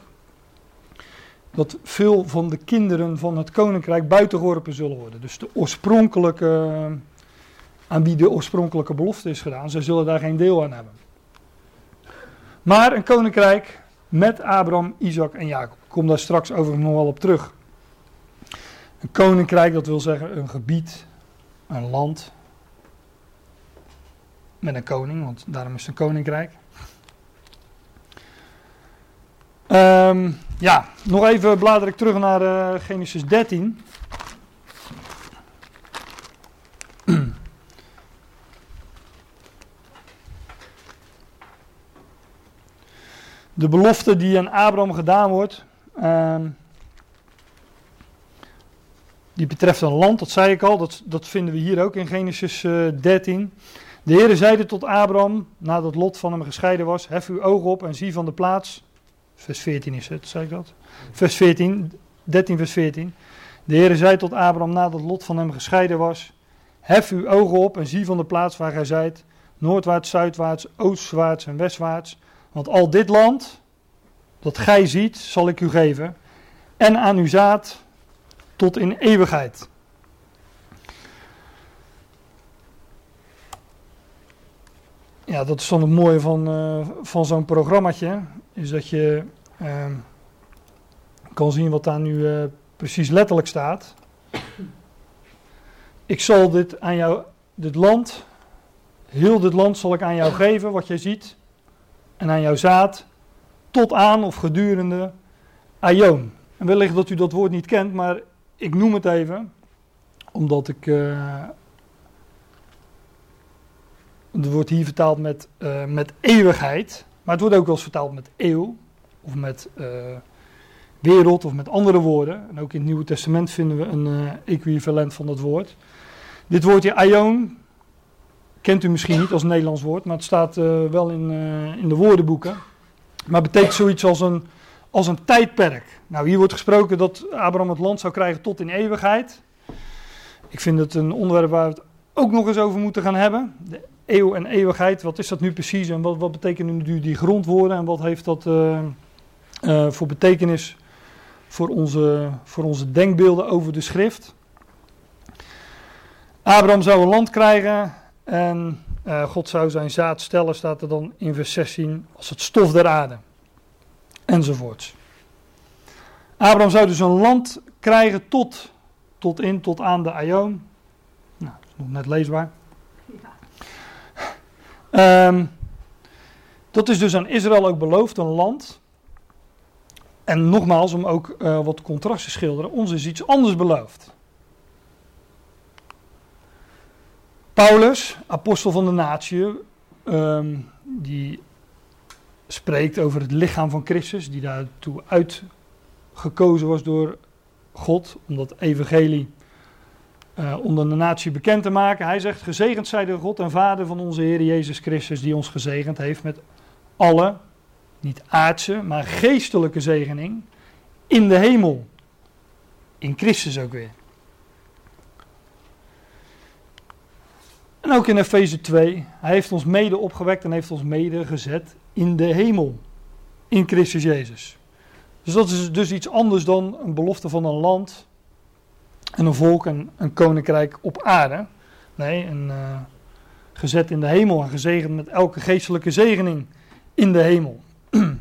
dat veel van de kinderen van het koninkrijk buitengeworpen zullen worden. Dus de oorspronkelijke, aan wie de oorspronkelijke belofte is gedaan, zij zullen daar geen deel aan hebben. Maar een koninkrijk met Abraham, Isaac en Jacob. Ik kom daar straks overigens nog wel op terug. Een koninkrijk, dat wil zeggen een gebied, een land. Met een koning, want daarom is het een koninkrijk. Um, ja, nog even blader ik terug naar uh, Genesis 13. De belofte die aan Abraham gedaan wordt. Um, die betreft een land, dat zei ik al, dat, dat vinden we hier ook in Genesis 13. De Heere zeide tot Abraham, nadat Lot van hem gescheiden was, hef uw ogen op en zie van de plaats. Vers 14 is het, zei ik dat? Vers 14, 13 vers 14. De Heere zei tot Abraham, nadat Lot van hem gescheiden was, hef uw ogen op en zie van de plaats waar gij zijt, noordwaarts, zuidwaarts, oostwaarts en westwaarts. Want al dit land, dat gij ziet, zal ik u geven, en aan uw zaad tot in eeuwigheid. Ja, dat is dan het mooie van, uh, van zo'n programmaatje. Is dat je uh, kan zien wat daar nu uh, precies letterlijk staat. Ik zal dit aan jou, dit land, heel dit land zal ik aan jou geven, wat jij ziet. En aan jouw zaad, tot aan of gedurende Aion. En wellicht dat u dat woord niet kent, maar ik noem het even, omdat ik. Uh, het wordt hier vertaald met, uh, met eeuwigheid, maar het wordt ook wel eens vertaald met eeuw, of met uh, wereld, of met andere woorden. En ook in het Nieuwe Testament vinden we een equivalent van dat woord. Dit woordje aion kent u misschien niet als Nederlands woord, maar het staat wel in, in de woordenboeken. Maar betekent zoiets als een als een tijdperk. Nou, hier wordt gesproken dat Abraham het land zou krijgen tot in eeuwigheid. Ik vind het een onderwerp waar we het ook nog eens over moeten gaan hebben. De eeuw en eeuwigheid, wat is dat nu precies en wat, wat betekenen nu die grondwoorden en wat heeft dat uh, uh, voor betekenis voor onze, voor onze denkbeelden over de schrift? Abraham zou een land krijgen en uh, God zou zijn zaad stellen, staat er dan in vers 16, als het stof der aarde enzovoorts. Abraham zou dus een land krijgen tot, tot in, tot aan de Aion. Nou, dat is nog net leesbaar. Ja. Um, dat is dus aan Israël ook beloofd, een land. En nogmaals, om ook uh, wat contrast te schilderen, ons is iets anders beloofd. Paulus, apostel van de natie, um, die spreekt over het lichaam van Christus, die daartoe uitgekozen was door God, om dat evangelie uh, onder de natie bekend te maken. Hij zegt, gezegend zij de God en Vader van onze Heer Jezus Christus, die ons gezegend heeft met alle, niet aardse, maar geestelijke zegening in de hemel. In Christus ook weer. En ook in Efeze 2, hij heeft ons mede opgewekt en heeft ons mede gezet in de hemel. In Christus Jezus. Dus dat is dus iets anders dan een belofte van een land en een volk en een koninkrijk op aarde. Nee, een, uh, gezet in de hemel en gezegend met elke geestelijke zegening in de hemel.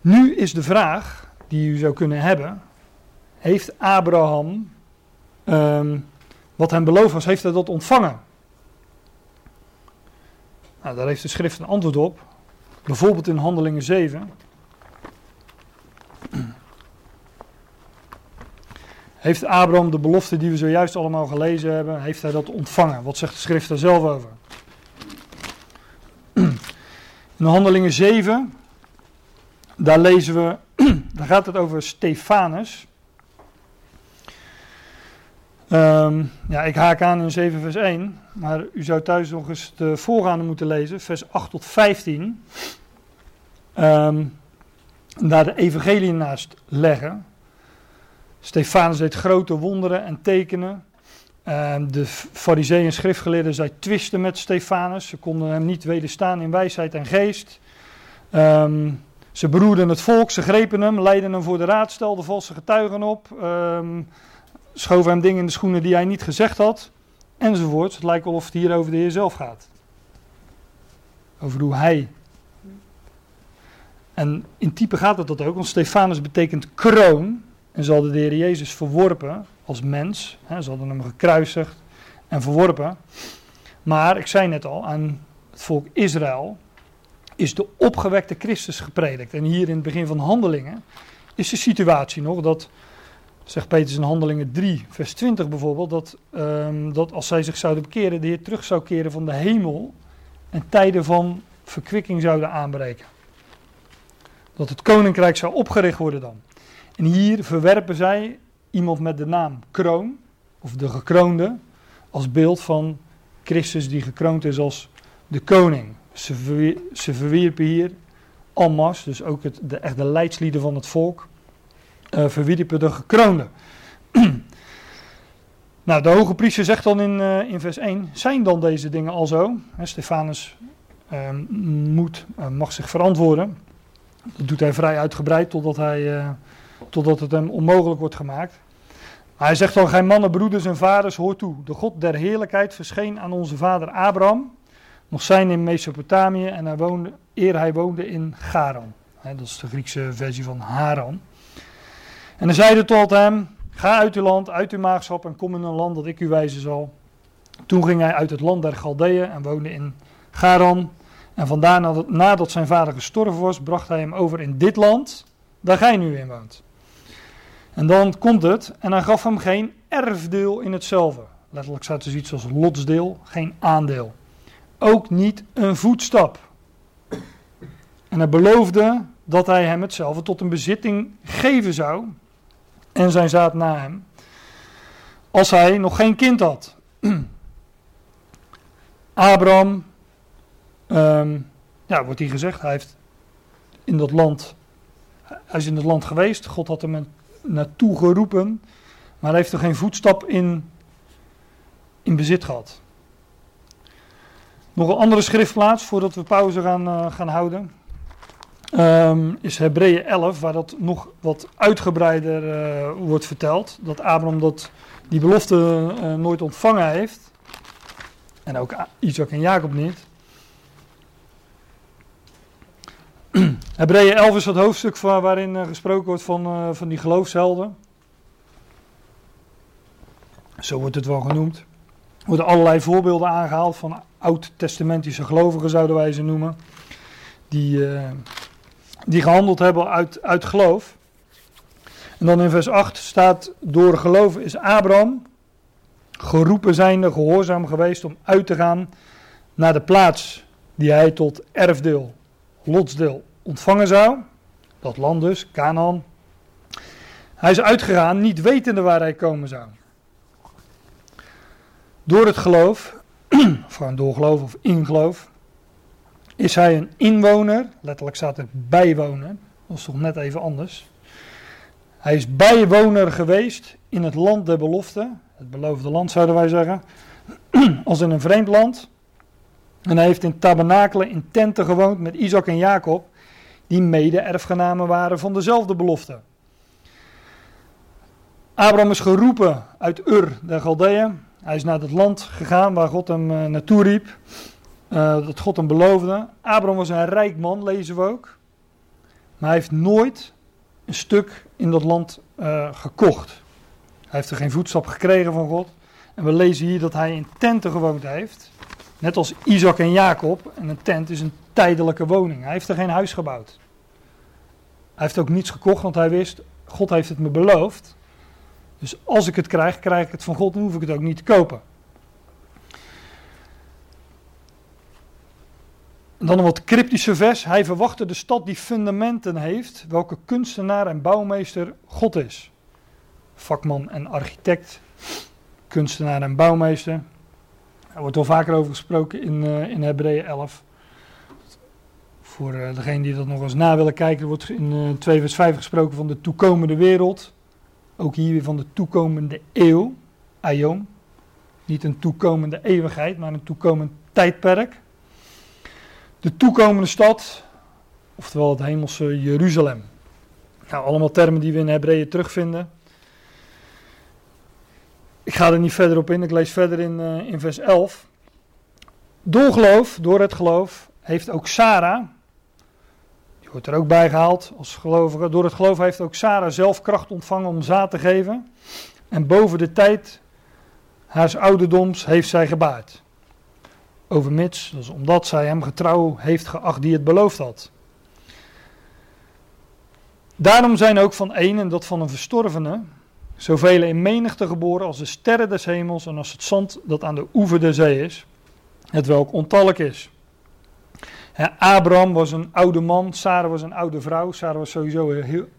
nu is de vraag die u zou kunnen hebben: heeft Abraham um, wat hem beloofd was, heeft hij dat ontvangen? Nou, daar heeft de schrift een antwoord op. Bijvoorbeeld in Handelingen 7. Heeft Abraham de belofte die we zojuist allemaal gelezen hebben, heeft hij dat ontvangen? Wat zegt de schrift daar zelf over? In Handelingen 7, daar lezen we, daar gaat het over Stefanus. Um, ja, ik haak aan in 7 vers 1, maar u zou thuis nog eens de voorgaande moeten lezen, vers 8 tot 15. Um, ehm, daar de evangelie naast leggen. Stefanus deed grote wonderen en tekenen. Um, de fariseeën en schriftgeleerden, zij twisten met Stefanus. Ze konden hem niet wederstaan in wijsheid en geest. Ze beroerden het volk, ze grepen hem, leidden hem voor de raad, stelden valse getuigen op. Schoven hem dingen in de schoenen die hij niet gezegd had, enzovoort. Het lijkt wel of het hier over de Heer zelf gaat. Over hoe hij. En in type gaat het dat ook, want Stefanus betekent kroon. En ze hadden de Heer Jezus verworpen als mens. Hè, ze hadden hem gekruisigd en verworpen. Maar ik zei net al, aan het volk Israël is de opgewekte Christus gepredikt. En hier in het begin van handelingen is de situatie nog dat zegt Petrus in Handelingen 3, vers 20 bijvoorbeeld, dat, um, dat als zij zich zouden bekeren, de Heer terug zou keren van de hemel en tijden van verkwikking zouden aanbreken. Dat het koninkrijk zou opgericht worden dan. En hier verwerpen zij iemand met de naam kroon, of de gekroonde, als beeld van Christus die gekroond is als de koning. Ze, verwier, ze verwierpen hier Almas, dus ook het, de, echt de leidslieden van het volk, uh, verwierpen de gekroonde. nou, de hoge priester zegt dan in, uh, in vers 1, zijn dan deze dingen al zo? He, Stefanus uh, moet, uh, mag zich verantwoorden. Dat doet hij vrij uitgebreid totdat, hij, totdat het hem onmogelijk wordt gemaakt. Hij zegt dan, gij mannen, broeders en vaders, hoort toe. De God der heerlijkheid verscheen aan onze vader Abraham, nog zijn in Mesopotamië en hij woonde, eer hij woonde in Garan. dat is de Griekse versie van Haran. En hij zeide tot hem, ga uit uw land, uit uw maagschap en kom in een land dat ik u wijzen zal. Toen ging hij uit het land der Galdeeën en woonde in Garan. En vandaar nadat zijn vader gestorven was, bracht hij hem over in dit land, daar gij nu in woont. En dan komt het, en hij gaf hem geen erfdeel in hetzelfde. Letterlijk staat er zoiets als lotsdeel, geen aandeel. Ook niet een voetstap. En hij beloofde dat hij hem hetzelfde tot een bezitting geven zou, en zijn zaad na hem, als hij nog geen kind had. Abraham, um, ja, wordt hier gezegd, hij heeft in dat land, hij is in het land geweest, God had hem naartoe geroepen, maar hij heeft er geen voetstap in, in bezit gehad. Nog een andere schriftplaats voordat we pauze gaan, uh, gaan houden. Um, is Hebreeën 11, waar dat nog wat uitgebreider uh, wordt verteld. Dat Abraham dat, die belofte uh, nooit ontvangen heeft. En ook Isaac en Jacob niet. Hebreeën 11 is het hoofdstuk waarin uh, gesproken wordt van, van die geloofshelden. Zo wordt het wel genoemd. Er worden allerlei voorbeelden aangehaald van oud-testamentische gelovigen, zouden wij ze noemen. Die, die gehandeld hebben uit, uit geloof. En dan in vers 8 staat: Door geloof is Abraham geroepen zijnde, gehoorzaam geweest om uit te gaan naar de plaats die hij tot erfdeel lotsdeel ontvangen zou. Dat land dus, Canaan. Hij is uitgegaan, niet wetende waar hij komen zou. Door het geloof, of door geloof of in geloof, is hij een inwoner, letterlijk staat er bijwoner, dat is toch net even anders. Hij is bijwoner geweest in het land der belofte, het beloofde land zouden wij zeggen, als in een vreemd land. En hij heeft in tabernakelen, in tenten gewoond met Isaac en Jacob, die mede-erfgenamen waren van dezelfde belofte. Abraham is geroepen uit Ur, de Galdeeën. Hij is naar het land gegaan waar God hem uh, naartoe riep. Uh, dat God hem beloofde. Abraham was een rijk man, lezen we ook. Maar hij heeft nooit een stuk in dat land uh, gekocht. Hij heeft er geen voetstap gekregen van God. En we lezen hier dat hij in tenten gewoond heeft. Net als Isaac en Jacob. En een tent is een tijdelijke woning. Hij heeft er geen huis gebouwd. Hij heeft ook niets gekocht, want hij wist, God heeft het me beloofd. Dus als ik het krijg, krijg ik het van God, dan hoef ik het ook niet te kopen. Dan een wat cryptische vers. Hij verwachtte de stad die fundamenten heeft, welke kunstenaar en bouwmeester God is. Vakman en architect, kunstenaar en bouwmeester. Er wordt al vaker over gesproken in, uh, in Hebreeën 11. Voor uh, degenen die dat nog eens na willen kijken, wordt in uh, 2 vers 5 gesproken van de toekomende wereld. Ook hier weer van de toekomende eeuw, aion. Niet een toekomende eeuwigheid, maar een toekomend tijdperk. De toekomende stad, oftewel het hemelse Jeruzalem. Nou, allemaal termen die we in Hebreeën terugvinden. Ik ga er niet verder op in, ik lees verder in, uh, in vers 11. Door geloof, door het geloof, heeft ook Sarah, die wordt er ook bij gehaald als gelovige, door het geloof heeft ook Sarah zelf kracht ontvangen om zaad te geven. En boven de tijd haars ouderdoms heeft zij gebaard. Overmits, dus omdat zij hem getrouw heeft geacht die het beloofd had. Daarom zijn ook van een en dat van een verstorvene Zoveel in menigte geboren als de sterren des hemels en als het zand dat aan de oever der zee is, het welk is. Abraham was een oude man, Sarah was een oude vrouw. Sarah was sowieso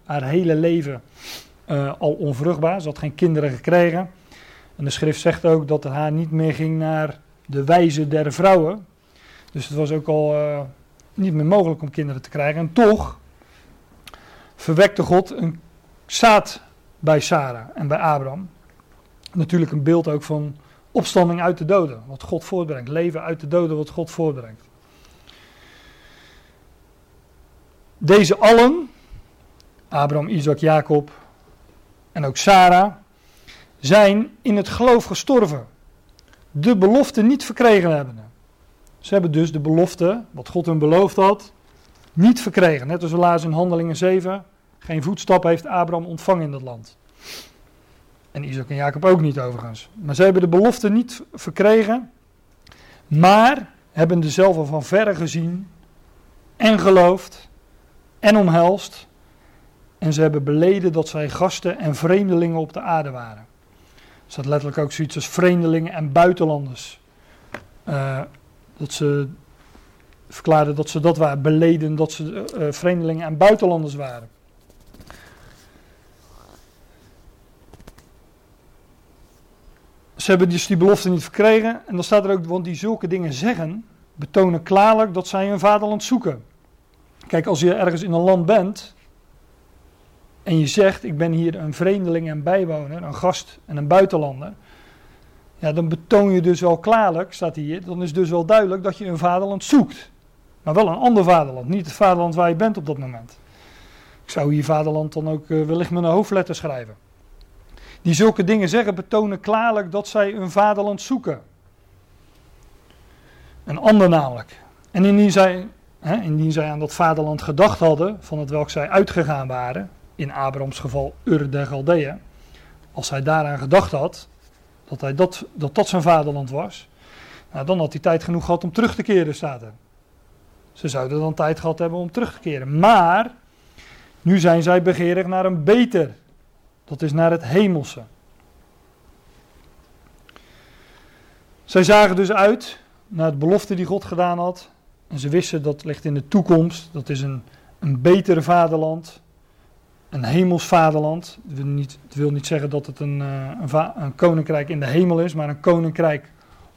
haar hele leven uh, al onvruchtbaar. Ze had geen kinderen gekregen. En de schrift zegt ook dat het haar niet meer ging naar de wijze der vrouwen. Dus het was ook al uh, niet meer mogelijk om kinderen te krijgen. En toch verwekte God een zaad bij Sarah en bij Abraham. Natuurlijk een beeld ook van opstanding uit de doden, wat God voortbrengt. Leven uit de doden, wat God voortbrengt. Deze allen, Abraham, Isaac, Jacob en ook Sarah, zijn in het geloof gestorven. De belofte niet verkregen hebben. Ze hebben dus de belofte, wat God hun beloofd had, niet verkregen. Net als we in Handelingen 7, geen voetstap heeft Abraham ontvangen in dat land. En Isaac en Jacob ook niet overigens. Maar ze hebben de belofte niet verkregen, maar hebben dezelfde van verre gezien en geloofd en omhelst. En ze hebben beleden dat zij gasten en vreemdelingen op de aarde waren. Er staat letterlijk ook zoiets als vreemdelingen en buitenlanders. Uh, dat ze verklaarden dat ze dat waren, beleden dat ze uh, vreemdelingen en buitenlanders waren. Ze hebben dus die belofte niet verkregen. En dan staat er ook, want die zulke dingen zeggen, betonen klaarlijk dat zij hun vaderland zoeken. Kijk, als je ergens in een land bent en je zegt, ik ben hier een vreemdeling en bijwoner, een gast en een buitenlander. Ja, dan betoon je dus wel klaarlijk, staat hier, dan is dus wel duidelijk dat je een vaderland zoekt. Maar wel een ander vaderland, niet het vaderland waar je bent op dat moment. Ik zou hier vaderland dan ook uh, wellicht met een hoofdletter schrijven die zulke dingen zeggen, betonen klaarlijk dat zij hun vaderland zoeken. Een ander namelijk. En indien zij, hè, indien zij aan dat vaderland gedacht hadden, van het welk zij uitgegaan waren, in Abrahams geval Ur der Galdeeën, als hij daaraan gedacht had, dat, hij dat, dat dat zijn vaderland was, nou, dan had hij tijd genoeg gehad om terug te keren, staat er. Ze zouden dan tijd gehad hebben om terug te keren. Maar, nu zijn zij begeerig naar een beter dat is naar het hemelse. Zij zagen dus uit naar de belofte die God gedaan had. En ze wisten dat ligt in de toekomst. Dat is een, een betere vaderland. Een hemels vaderland. Het wil niet, zeggen dat het een, eh, een, een koninkrijk in de hemel is, maar een koninkrijk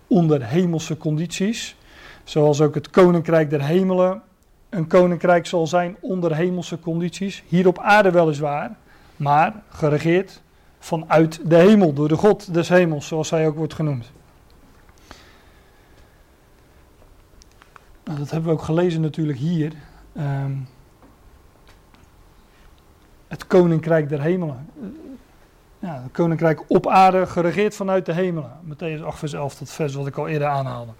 onder hemelse condities. Zoals ook het koninkrijk der hemelen een koninkrijk zal zijn onder hemelse condities. Hier op aarde weliswaar maar geregeerd vanuit de hemel, door de God des hemels, zoals hij ook wordt genoemd. Nou, dat hebben we ook gelezen natuurlijk hier. Um, het koninkrijk der hemelen. Ja, het koninkrijk op aarde, geregeerd vanuit de hemelen. Matthäus 8 vers 11, dat vers wat ik al eerder aanhaalde.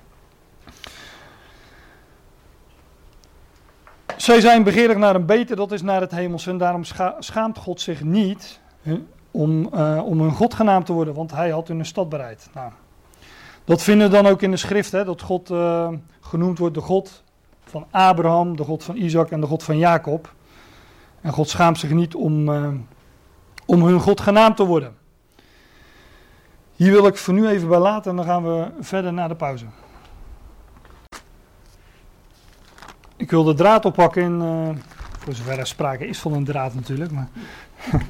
Zij zijn begeerig naar een beter, dat is naar het hemelse. En daarom schaamt God zich niet om, uh, om hun God genaamd te worden, want hij had hun een stad bereid. Nou, dat vinden we dan ook in de schrift, hè, dat God uh, genoemd wordt de God van Abraham, de God van Isaac en de God van Jacob. En God schaamt zich niet om, uh, om hun God genaamd te worden. Hier wil ik voor nu even bij laten en dan gaan we verder naar de pauze. Ik wil de draad oppakken uh, voor zover er sprake is van een draad natuurlijk, maar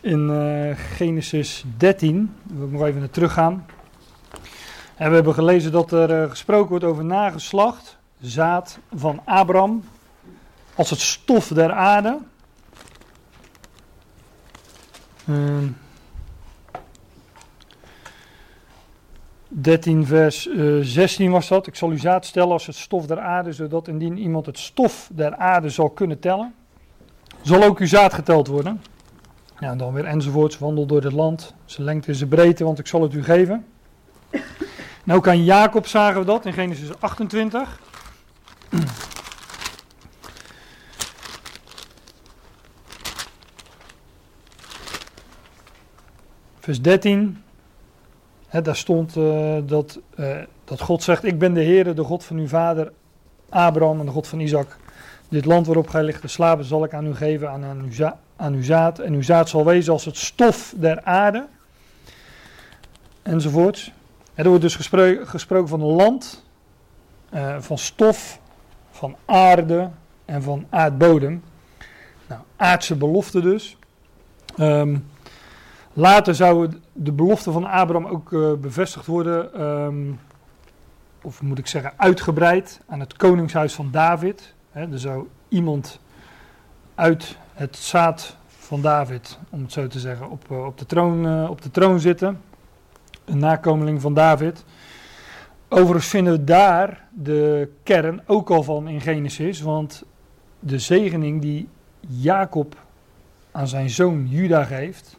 in uh, Genesis 13, daar wil ik nog even naar terug gaan. En we hebben gelezen dat er gesproken wordt over nageslacht, zaad van Abraham, als het stof der aarde. 13 vers uh, eh, 16 was dat. Ik zal u zaad stellen als het stof der aarde, zodat indien iemand het stof der aarde zal kunnen tellen, zal ook uw zaad geteld worden. Ja, dan weer enzovoorts, wandel door het land, zijn lengte en zijn breedte, want ik zal het u geven. Nou ook aan Jacob zagen we dat in Genesis 28. Vers 13 daar stond uh, dat, uh, dat God zegt: Ik ben de Heer, de God van uw vader Abraham en de God van Isaac. Dit land waarop gij ligt de slaven zal ik aan u geven, aan, aan, uw, aan uw zaad. En uw zaad zal wezen als het stof der aarde. Enzovoorts. Er wordt dus gespro gesproken van een land, uh, van stof, van aarde en van aardbodem. Nou, aardse belofte dus. Ehm, later zou de belofte van Abraham ook uh, bevestigd worden, um, of moet ik zeggen uitgebreid, aan het koningshuis van David. He, er zou iemand uit het zaad van David, om het zo te zeggen, op, uh, op, de, troon, uh, op de troon zitten. Een nakomeling van David. Overigens vinden we daar de kern ook al van in Genesis, want de zegening die Jacob aan zijn zoon Juda geeft,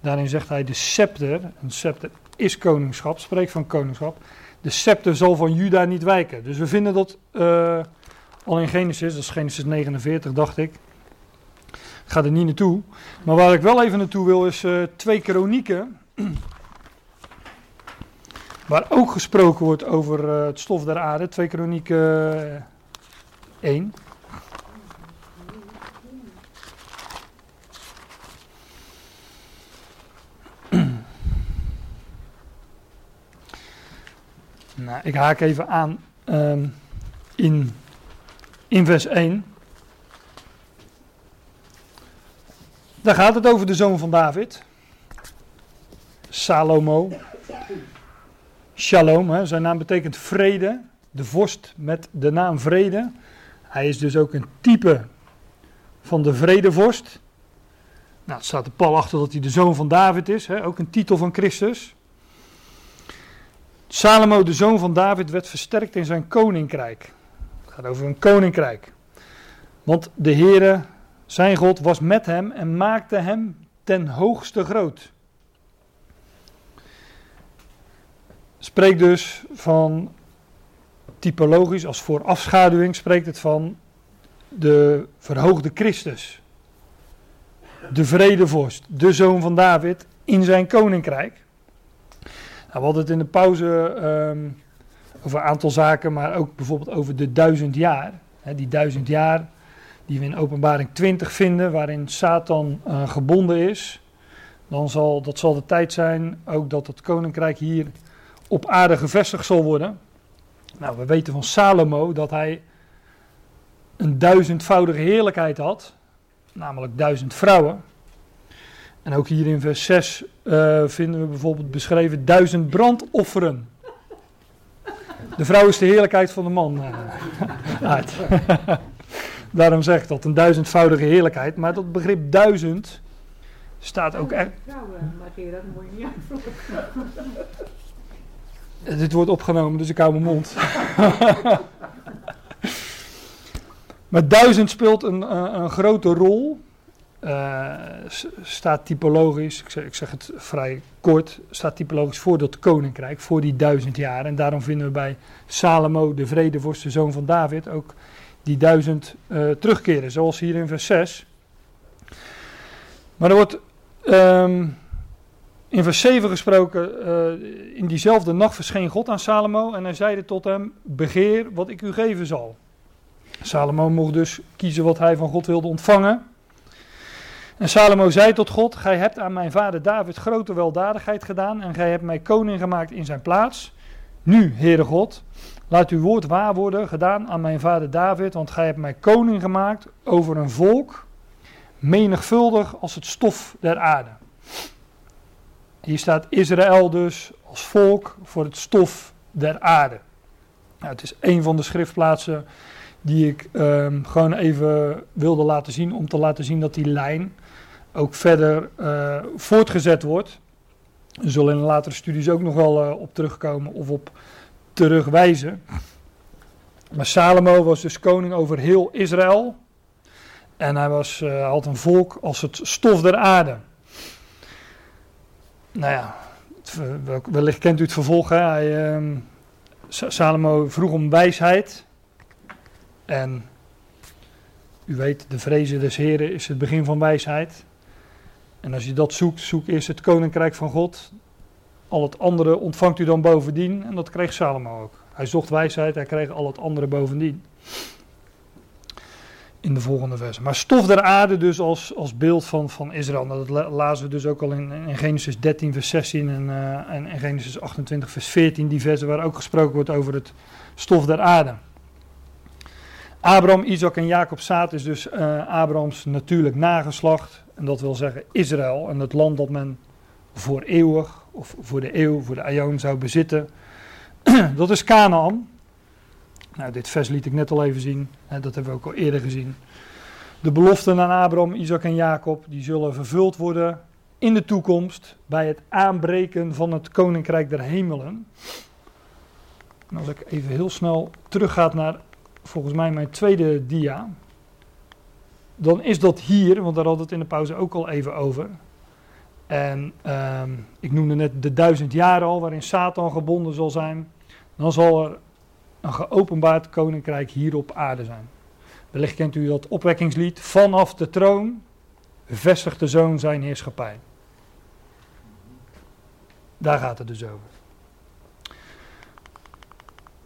daarin zegt hij de scepter, een scepter is koningschap, spreekt van koningschap, de scepter zal van Juda niet wijken. Dus we vinden dat uh, al in Genesis, dat is Genesis 49 dacht ik, ik ga er niet naartoe. Maar waar ik wel even naartoe wil is uh, twee kronieken. Waar ook gesproken wordt over uh, het stof der aarde. Twee kronieken uh, 1. Nou, ik haak even aan um, in, in vers 1. Daar gaat het over de zoon van David. Salomo. Shalom, hè. zijn naam betekent vrede. De vorst met de naam vrede. Hij is dus ook een type van de vredevorst. Nou, het staat er pal achter dat hij de zoon van David is. Hè. Ook een titel van Christus. Salomo, de zoon van David, werd versterkt in zijn koninkrijk. Het gaat over een koninkrijk. Want de Heere zijn God was met hem en maakte hem ten hoogste groot. Spreekt dus van typologisch als voorafschaduwing, spreekt het van de verhoogde Christus. De vredevorst, de zoon van David in zijn koninkrijk. Nou, we hadden het in de pauze um, over een aantal zaken, maar ook bijvoorbeeld over de duizend jaar. Die duizend jaar die we in openbaring 20 vinden, waarin Satan uh, gebonden is, dan zal dat zal de tijd zijn ook dat het koninkrijk hier op aarde gevestigd zal worden. Nou, we weten van Salomo dat hij een duizendvoudige heerlijkheid had, namelijk duizend vrouwen. En ook hier in vers 6 uh, vinden we bijvoorbeeld beschreven duizend brandofferen. De vrouw is de heerlijkheid van de man. Uh, uit. Daarom zeg ik dat, een duizendvoudige heerlijkheid. Maar dat begrip duizend staat ook echt. Vrouwen, maar dat moet je niet Dit wordt opgenomen, dus ik hou mijn mond. maar duizend speelt een, een, een grote rol. Uh, staat typologisch, ik zeg, ik zeg, het vrij kort, staat typologisch voor dat koninkrijk, voor die duizend jaar. En daarom vinden we bij Salomo, de vredevorst, de zoon van David, ook die duizend uh, terugkeren, zoals hier in vers 6. Maar er wordt um, in vers 7 gesproken, uh, in diezelfde nacht verscheen God aan Salomo en hij zeide tot hem, begeer wat ik u geven zal. Salomo mocht dus kiezen wat hij van God wilde ontvangen. En Salomo zei tot God, gij hebt aan mijn vader David grote weldadigheid gedaan en gij hebt mij koning gemaakt in zijn plaats. Nu, Heere God, Laat uw woord waar worden gedaan aan mijn vader David, want gij hebt mij koning gemaakt over een volk, menigvuldig als het stof der aarde. Hier staat Israël dus als volk voor het stof der aarde. Nou, het is een van de schriftplaatsen die ik um, gewoon even wilde laten zien, om te laten zien dat die lijn ook verder uh, voortgezet wordt. Er zullen in latere studies ook nog wel uh, op terugkomen of op terugwijzen. Maar Salomo was dus koning over heel Israël. En hij was, uh, had een volk als het stof der aarde. Nou ja, wellicht kent u het vervolg. Hè? Uh, Salomo vroeg om wijsheid. En u weet, de vrezen des Heren is het begin van wijsheid. En als je dat zoekt, zoek eerst het koninkrijk van God. Al het andere ontvangt u dan bovendien. En dat kreeg Salomo ook. Hij zocht wijsheid, hij kreeg al het andere bovendien. In de volgende vers. Maar stof der aarde dus als, als beeld van, van Israël. Nou, dat lazen we dus ook al in, in Genesis 13 vers 16 en, uh, en, en Genesis 28 vers 14. Die versen waar ook gesproken wordt over het stof der aarde. Abraham, Isaac en Jacob zaad is dus uh, Abrahams natuurlijk nageslacht. En dat wil zeggen Israël en het land dat men voor eeuwig of voor de eeuw, voor de aion zou bezitten. dat is Canaan. Nou, dit vers liet ik net al even zien. Hè, dat hebben we ook al eerder gezien. De beloften aan Abraham, Isaac en Jacob, die zullen vervuld worden in de toekomst bij het aanbreken van het koninkrijk der hemelen. En als ik even heel snel terugga naar volgens mij mijn tweede dia, dan is dat hier, want daar hadden we het in de pauze ook al even over. En ehm, ik noemde net de duizend jaren al, waarin Satan gebonden zal zijn. Dan zal er een geopenbaard koninkrijk hier op aarde zijn. Wellicht kent u dat opwekkingslied. Vanaf de troon vestigt de zoon zijn heerschappij. Daar gaat het dus over.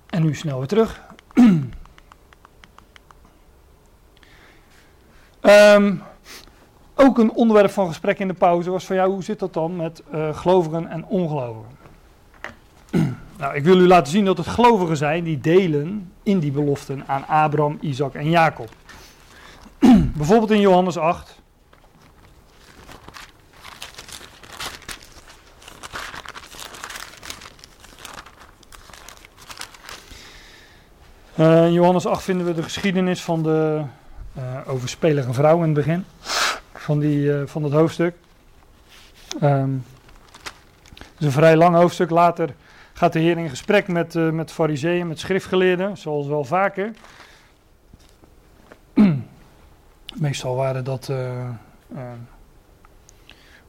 En nu snel weer terug. um, ook een onderwerp van gesprek in de pauze was van jou, hoe zit dat dan met uh, gelovigen en ongelovigen? nou, ik wil u laten zien dat het gelovigen zijn die delen in die beloften aan Abraham, Isaac en Jacob. Bijvoorbeeld in Johannes 8. Uh, in Johannes 8 vinden we de geschiedenis van de uh, overspelige vrouw in het begin van, die, uh, van dat hoofdstuk. Um, het is een vrij lang hoofdstuk. Later gaat de Heer in gesprek met, uh, met fariseeën, met schriftgeleerden, zoals wel vaker. Meestal waren dat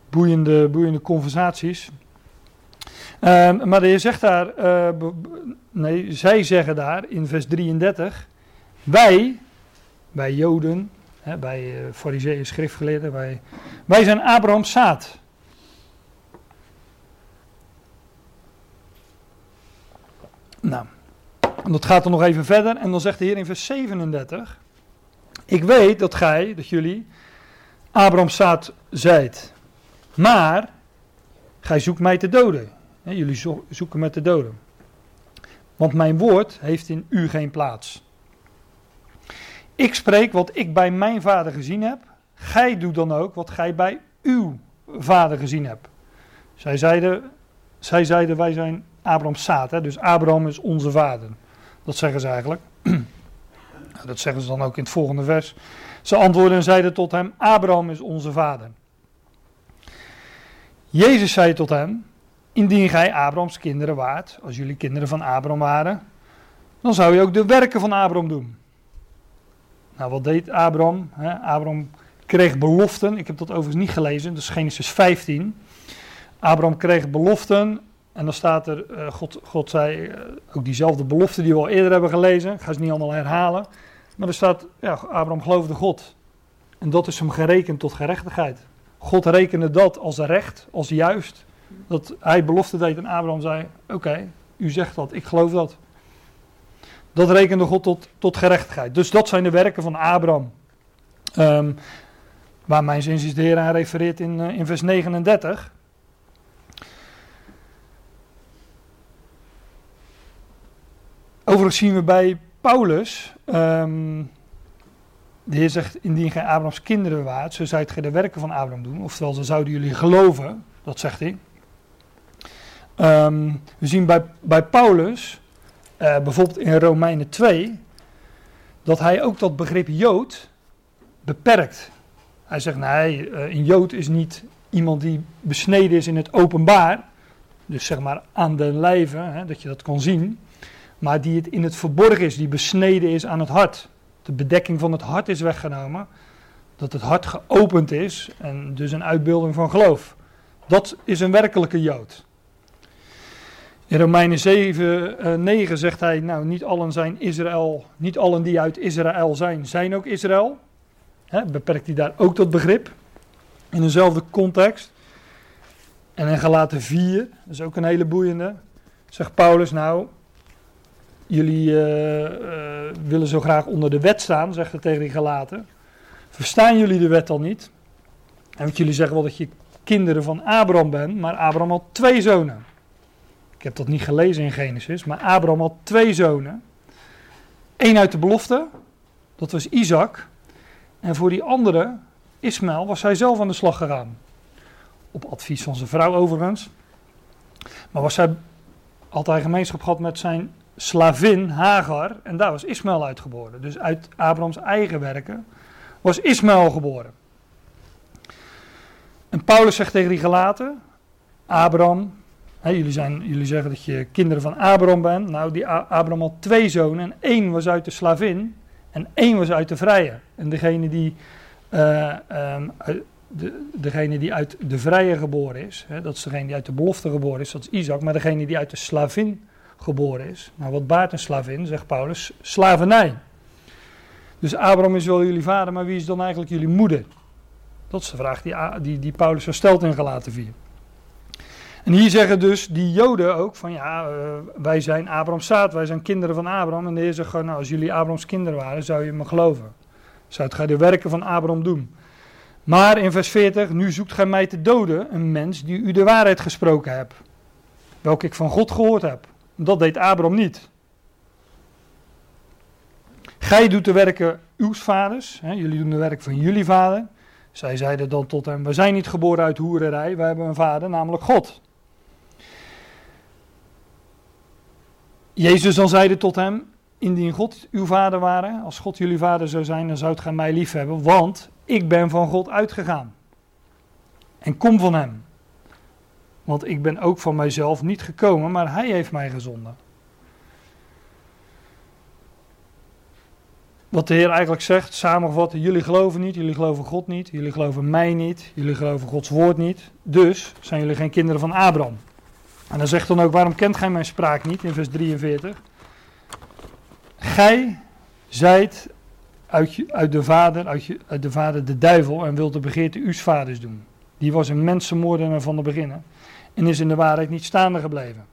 boeiende, boeiende conversaties. Um, maar de Heer zegt daar, nee, zij zeggen daar in vers 33, wij, wij Joden, Hè, bij uh, fariseeën, schriftgeleerden. Wij, wij zijn Abrahams zaad. Nou, dat gaat er nog even verder. En dan zegt de Heer in vers 37. Ik weet dat gij, dat jullie, Abrahams zaad zijt. Maar, gij zoekt mij te doden. jullie zoeken mij te doden. Want mijn woord heeft in u geen plaats. Ik spreek wat ik bij mijn vader gezien heb. Gij doet dan ook wat gij bij uw vader gezien hebt. Zij zeiden, zij zeiden wij zijn Abraham's zaad. Hè? Dus Abraham is onze vader. Dat zeggen ze eigenlijk. Dat zeggen ze dan ook in het volgende vers. Ze antwoordden en zeiden tot hem: Abraham is onze vader. Jezus zei tot hem: Indien gij Abrahams kinderen waart, als jullie kinderen van Abraham waren, dan zou je ook de werken van Abraham doen. Nou, wat deed Abraham? Abraham kreeg beloften. Ik heb dat overigens niet gelezen, is Genesis 15. Abraham kreeg beloften. En dan staat er, uh, God, God zei, uh, ook diezelfde belofte die we al eerder hebben gelezen. Ik ga ze niet allemaal herhalen. Maar er staat, ja, Abraham geloofde God. En dat is hem gerekend tot gerechtigheid. God rekende dat als recht, als juist. Dat hij belofte deed en Abraham zei, oké, u zegt dat, ik geloof dat. Dat rekende God tot, tot gerechtigheid. Dus dat zijn de werken van Abraham. Um, waar mijn zin is de Heer aan refereert in, uh, in vers 39. Overigens zien we bij Paulus. Um, de Heer zegt: Indien gij Abrahams kinderen waart, zo zijt gij de werken van Abraham doen. Oftewel, zo zouden jullie geloven. Dat zegt hij. Um, we zien bij, bij Paulus uh, bijvoorbeeld in Romeinen 2, dat hij ook dat begrip Jood beperkt. Hij zegt, nee, uh, een Jood is niet iemand die besneden is in het openbaar, dus zeg maar aan de lijve, hè, dat je dat kan zien, maar die het in het verborgen is, die besneden is aan het hart. De bedekking van het hart is weggenomen, dat het hart geopend is en dus een uitbeelding van geloof. Dat is een werkelijke Jood. In Romeinen 7, uh, 9 zegt hij, nou niet allen zijn Israël, niet allen die uit Israël zijn, zijn ook Israël. Beperkt hij daar ook dat begrip in dezelfde context. En in Galaten 4, dat is ook een hele boeiende, zegt Paulus, nou, jullie uh, uh, willen zo graag onder de wet staan, zegt hij tegen die Galaten. Verstaan jullie de wet al niet? En want jullie zeggen wel dat je kinderen van Abraham bent, maar Abraham had twee zonen. Ik heb dat niet gelezen in Genesis, maar Abraham had twee zonen. Eén uit de belofte Dat was Isaac. En voor die andere, Ismaël, was hij zelf aan de slag gegaan. Op advies van zijn vrouw overigens. Maar was hij, had hij gemeenschap gehad met zijn slavin Hagar. En daar was Ismaël uitgeboren. Dus uit Abrahams eigen werken was Ismaël geboren. En Paulus zegt tegen die gelaten, Abraham, jullie, zeggen dat je kinderen van Abraham bent. Nou, die Abraham had twee zonen en één was uit de slavin en één was uit de vrije. En degene die, uh, um, de, degene die uit de vrije geboren is, dat is degene die uit de belofte geboren is, dat is Isaac. Maar degene die uit de slavin geboren is, nou wat baart een slavin, zegt Paulus, slavernij. Dus Abraham is wel jullie vader, maar wie is dan eigenlijk jullie moeder? Dat is de vraag die, die, Paulus zo stelt in Galaten 4. En hier zeggen dus die Joden ook van ja, uh, wij zijn Abrahams zaad, wij zijn kinderen van Abraham. En de Heer zegt nou als jullie Abrahams kinderen waren, zou je me geloven. Zou het gij de werken van Abraham doen. Maar in vers 40, nu zoekt gij mij te doden, een mens die u de waarheid gesproken hebt. Welke ik van God gehoord heb. Dat deed Abraham niet. Gij doet de werken uw vaders, hè, jullie doen de werk van jullie vader. Zij zeiden dan tot hem: We zijn niet geboren uit hoererij, wij hebben een vader, namelijk God. Jezus dan zeide tot hem: Indien God uw vader ware, als God jullie vader zou zijn, dan zoudt gij mij lief hebben, want ik ben van God uitgegaan. En kom van hem. Want ik ben ook van mijzelf niet gekomen, maar hij heeft mij gezonden. Wat de Heer eigenlijk zegt, samengevat, jullie geloven niet, jullie geloven God niet, jullie geloven mij niet, jullie geloven Gods woord niet. Dus zijn jullie geen kinderen van Abraham. En dan zegt dan ook, waarom kent gij mijn spraak niet, in vers 43. Gij zijt uit, uit, de vader, uit, je, uit de vader de duivel en wilt de begeerte uws vaders doen. Die was een mensenmoordenaar van de beginnen en is in de waarheid niet staande gebleven.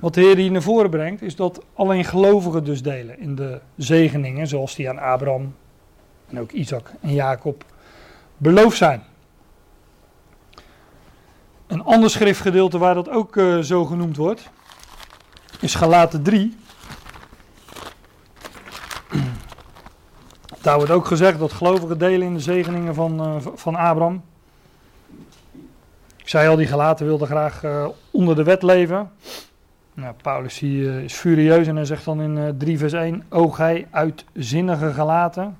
Wat de Heer hier naar voren brengt, is dat alleen gelovigen dus delen in de zegeningen, zoals die aan Abraham en ook Isaac en Jacob beloofd zijn. Een ander schriftgedeelte waar dat ook uh, zo genoemd wordt, is Galaten 3. Daar wordt ook gezegd dat gelovigen delen in de zegeningen van, uh, van Abraham. Ik zei al, die gelaten wilden graag uh, onder de wet leven. Nou, Paulus hier is furieus en hij zegt dan in uh, 3 vers 1, O gij uitzinnige gelaten.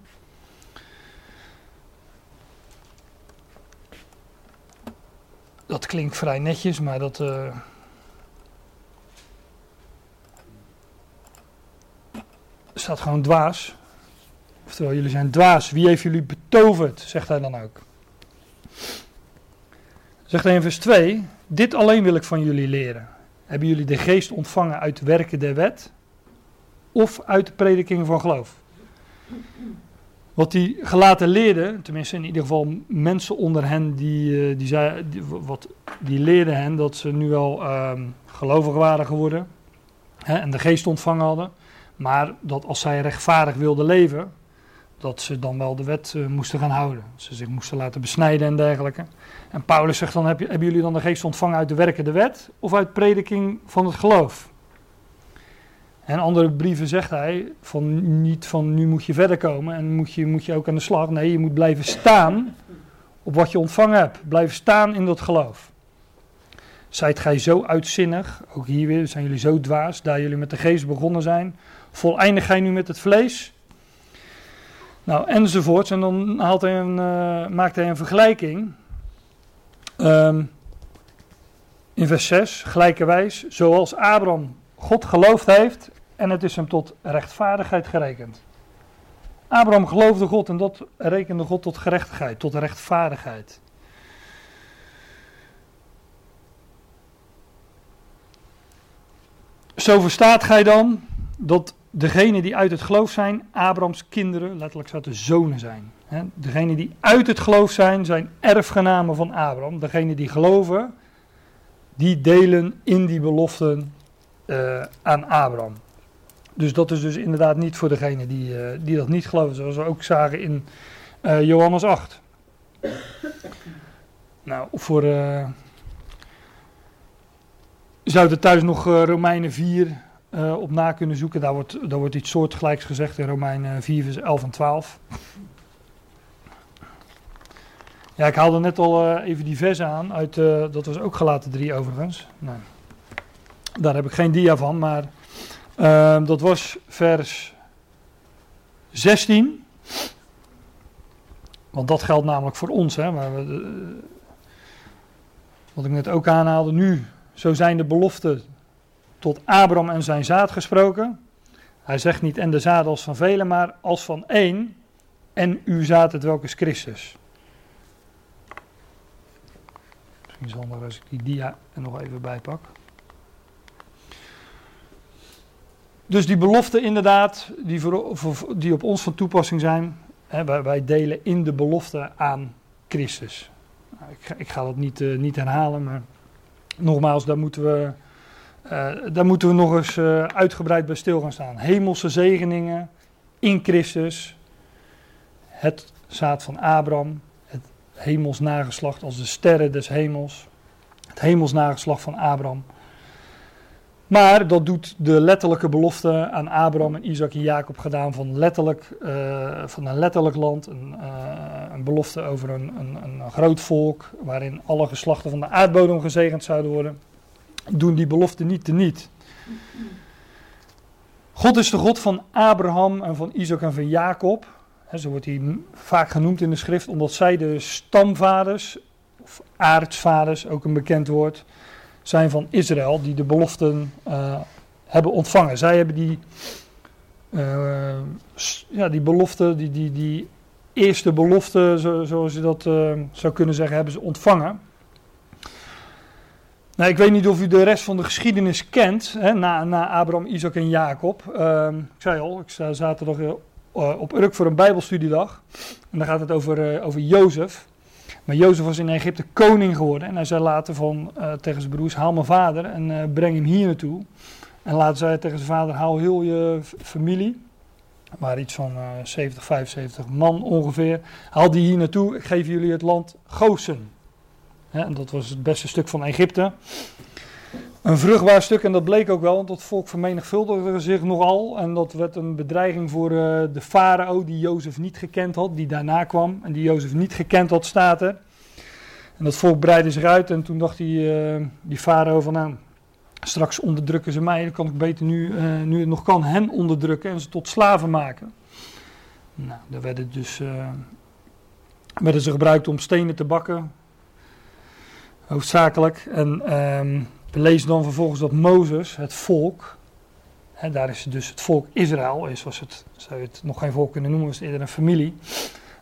Dat klinkt vrij netjes, maar dat... Uh, staat gewoon dwaas. Oftewel, jullie zijn dwaas. Wie heeft jullie betoverd, zegt hij dan ook. Zegt hij in vers 2, dit alleen wil ik van jullie leren. Hebben jullie de geest ontvangen uit werken der wet of uit de prediking van geloof? Wat die gelaten leerden, tenminste in ieder geval mensen onder hen, die, eh, die, zei, wat, die leerden hen dat ze nu wel um, gelovig waren geworden hè, en de geest ontvangen hadden. Maar dat als zij rechtvaardig wilden leven, dat ze dan wel de wet uh, moesten gaan houden. Ze zich moesten laten besnijden en dergelijke. En Paulus zegt dan, hebben jullie dan de geest ontvangen uit de werken de wet of uit prediking van het geloof? En andere brieven zegt hij, van niet van nu moet je verder komen en moet je, moet je ook aan de slag. Nee, je moet blijven staan op wat je ontvangen hebt. Blijven staan in dat geloof. Zijt gij zo uitzinnig, ook hier weer zijn jullie zo dwaas, daar jullie met de geest begonnen zijn. Voleindig gij nu met het vlees? Nou, enzovoorts. En dan haalt hij een, uh, maakt hij een vergelijking. Um, in vers 6, gelijkerwijs, zoals Abraham God geloofd heeft en het is hem tot rechtvaardigheid gerekend. Abraham geloofde God en dat rekende God tot gerechtigheid, tot rechtvaardigheid. Zo verstaat gij dan dat degenen die uit het geloof zijn, Abrahams kinderen, letterlijk zou de zonen zijn. Degenen die uit het geloof zijn, zijn erfgenamen van Abraham. Degenen die geloven, die delen in die beloften uh, aan Abraham. Dus dat is dus inderdaad niet voor degenen die, uh, die dat niet geloven, zoals we ook zagen in uh, Johannes 8. nou, voor. Uh, zouden thuis nog Romeinen 4 eh, op na kunnen zoeken. Daar wordt, daar wordt iets soortgelijks gezegd in Romeinen 4, vers 11 en 12. Ja, ik haalde net al even die vers aan. Uit, dat was ook gelaten 3 overigens. Nee. Daar heb ik geen dia van, maar ehm, dat was vers 16. Want dat geldt namelijk voor ons. Hè, we, eh, wat ik net ook aanhaalde. Nu, zo zijn de beloften tot Abraham en zijn zaad gesproken. Hij zegt niet en de zaad als van velen, maar als van één. En uw zaad, het welke is Christus. Misschien als ik die dia er nog even bij. Dus die beloften inderdaad, die, die op ons van toepassing zijn. Hè, wij, wij delen in de belofte aan Christus. Nou, ik, ga, ik ga dat niet, eh, niet herhalen, maar nogmaals, daar moeten we, eh, daar moeten we nog eens eh, uitgebreid bij stil gaan staan. Hemelse zegeningen in Christus. Het zaad van Abraham. Het hemels nageslacht als de sterren des hemels. Het hemels nageslacht van Abraham. Maar dat doet de letterlijke belofte aan Abraham en Isaac en Jacob gedaan van, letterlijk, eh, van een letterlijk land. Een, eh, een belofte over een, een, een groot volk waarin alle geslachten van de aardbodem gezegend zouden worden. Doen die belofte niet teniet. God is de God van Abraham en van Isaac en van Jacob. Hè, zo wordt hij vaak genoemd in de schrift, omdat zij de stamvaders, of aartsvaders, ook een bekend woord, zijn van Israël, die de beloften eh, hebben ontvangen. Zij hebben die, eh, ja, die belofte, die, die, die eerste belofte, zo, zoals je dat eh, zou kunnen zeggen, hebben ze ontvangen. Nou, ik weet niet of u de rest van de geschiedenis kent, hè, na, na Abraham, Isaac en Jacob. Ehm, ik zei al, ik sta zaterdag op Urk voor een bijbelstudiedag. En dan gaat het over, over Jozef. Maar Jozef was in Egypte koning geworden. En hij zei later van, eh, tegen zijn broers, haal mijn vader en eh, breng hem hier naartoe. En later zei hij tegen zijn vader, haal heel je familie. Waren iets van eh 70, 75 man ongeveer. Haal die hier naartoe, ik geef jullie het land Gozen. En dat was het beste stuk van Egypte. Een vruchtbaar stuk, en dat bleek ook wel, want dat volk vermenigvuldigde zich nogal. En dat werd een bedreiging voor eh, de farao, die Jozef niet gekend had, die daarna kwam. En die Jozef niet gekend had, staat er. En dat volk breidde zich uit en toen dacht die, eh, die farao van, nou, straks onderdrukken ze mij. Dan kan ik beter nu, eh, nu het nog kan, hen onderdrukken en ze tot slaven maken. Nou, daar werden dus, werden ze gebruikt om stenen te bakken, hoofdzakelijk. En ehm, we lezen dan vervolgens dat Mozes, het volk, daar is dus het volk Israël, is, was het, zou je het nog geen volk kunnen noemen, was het eerder een familie.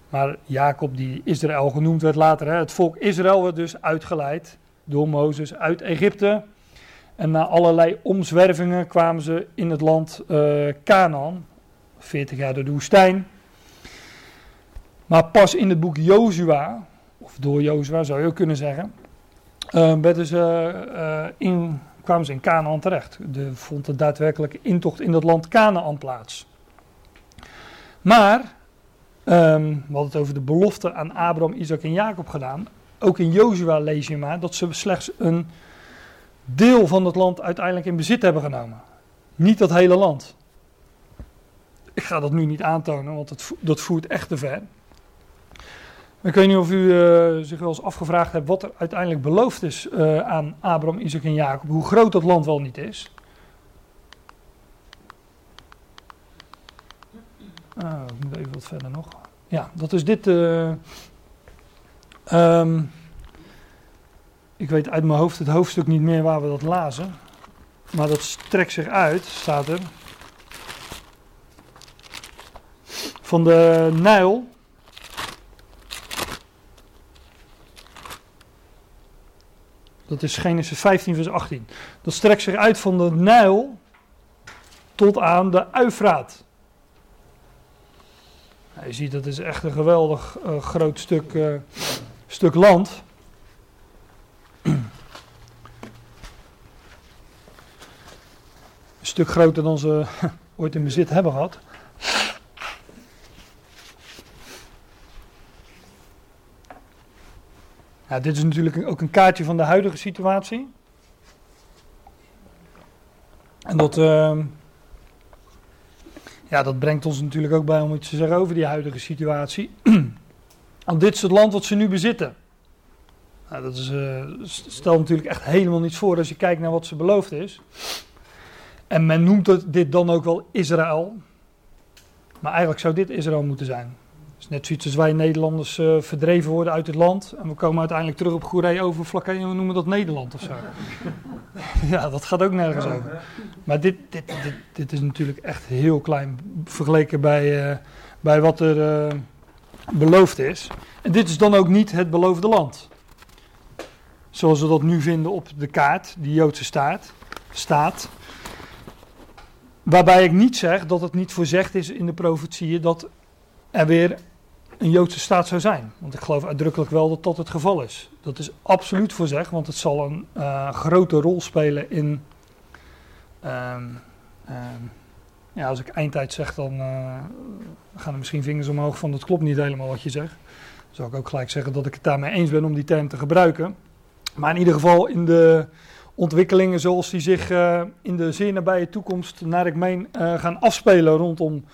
Maar Jacob, die Israël genoemd werd later, hè, het volk Israël werd dus uitgeleid door Mozes uit Egypte. En na allerlei omzwervingen kwamen ze in het land eh Canaan, 40 jaar door de woestijn. Maar pas in het boek Jozua, of door Jozua zou je ook kunnen zeggen, eh, in, kwamen ze in Canaan terecht. Er vond de daadwerkelijke intocht in dat land Canaan plaats. Maar, ehm, we hadden het over de belofte aan Abraham, Isaac en Jacob gedaan. Ook in Jozua lees je maar dat ze slechts een deel van het land uiteindelijk in bezit hebben genomen. Niet dat hele land. Ik ga dat nu niet aantonen, want dat, dat voert echt te ver. Ik weet niet of u eh, zich wel eens afgevraagd hebt wat er uiteindelijk beloofd is eh, aan Abraham, Isaac en Jacob. Hoe groot dat land wel niet is. Ah, ik moet even wat verder nog. Ja, dat is dit. ehm, ik weet uit mijn hoofd het hoofdstuk niet meer waar we dat lazen. Maar dat strekt zich uit, staat er. Van de Nijl. Dat is Genesis 15, vers 18. Dat strekt zich uit van de Nijl tot aan de Uifraat. Je ziet, dat is echt een geweldig eh, groot stuk, eh, stuk land. Een stuk groter dan ze ooit in bezit hebben gehad. Dit is natuurlijk ook een kaartje van de huidige situatie. En dat, ehm, ja, dat brengt ons natuurlijk ook bij om iets te zeggen over die huidige situatie. Want dit is het land wat ze nu bezitten. Nou, dat is, uh, stelt natuurlijk echt helemaal niets voor als je kijkt naar wat ze beloofd is. En men noemt dit dan ook wel Israël. Maar eigenlijk zou dit Israël moeten zijn. Is net zoiets als wij Nederlanders uh, verdreven worden uit het land. En we komen uiteindelijk terug op Goeree overvlakken en we noemen dat Nederland of zo. ja, dat gaat ook nergens over. Maar dit, dit, dit, dit is natuurlijk echt heel klein vergeleken bij, uh, bij wat er uh, beloofd is. En dit is dan ook niet het beloofde land. Zoals we dat nu vinden op de kaart, die Joodse staat, staat. Waarbij ik niet zeg dat het niet voorzegd is in de profetieën dat er weer een Joodse staat zou zijn. Want ik geloof uitdrukkelijk wel dat dat het geval is. Dat is absoluut voorzegd, want het zal een uh, grote rol spelen in. Um, um, ja, als ik eindtijd zeg, dan uh, gaan er misschien vingers omhoog van dat klopt niet helemaal wat je zegt. Zou ik ook gelijk zeggen dat ik het daarmee eens ben om die term te gebruiken. Maar in ieder geval in de ontwikkelingen zoals die zich uh, in de zeer nabije toekomst, naar ik meen, gaan afspelen rondom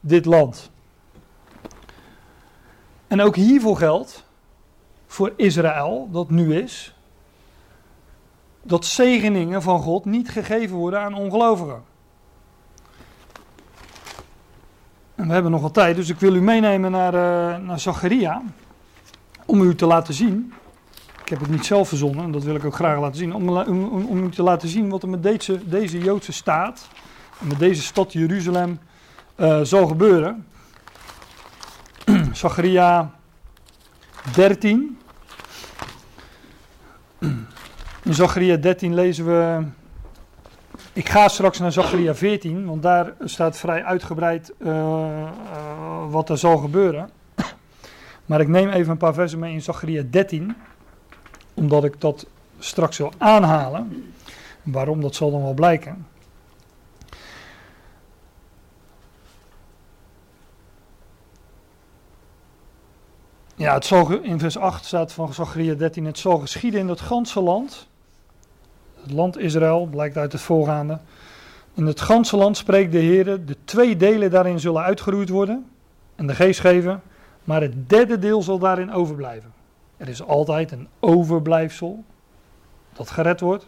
dit land. En ook hiervoor geldt, voor Israël, dat nu is, dat zegeningen van God niet gegeven worden aan ongelovigen. En we hebben nog wat tijd, dus ik wil u meenemen naar, uh, naar Zacharia, om u te laten zien ik heb het niet zelf verzonnen, en dat wil ik ook graag laten zien. Om, om, om u te laten zien wat er met deze, deze Joodse staat, en met deze stad Jeruzalem, uh, zal gebeuren. Zacharia 13. In Zacharia 13 lezen we. Ik ga straks naar Zacharia 14, want daar staat vrij uitgebreid uh, uh, wat er zal gebeuren. Maar ik neem even een paar versen mee in Zacharia 13 omdat ik dat straks wil aanhalen. Waarom, dat zal dan wel blijken. Ja, het zal, in vers 8 staat van Zachariah 13: Het zal geschieden in het ganse land. Het land Israël blijkt uit het voorgaande. In het ganse land spreekt de Heer: de twee delen daarin zullen uitgeroeid worden en de geest geven, maar het derde deel zal daarin overblijven. Er is altijd een overblijfsel dat gered wordt.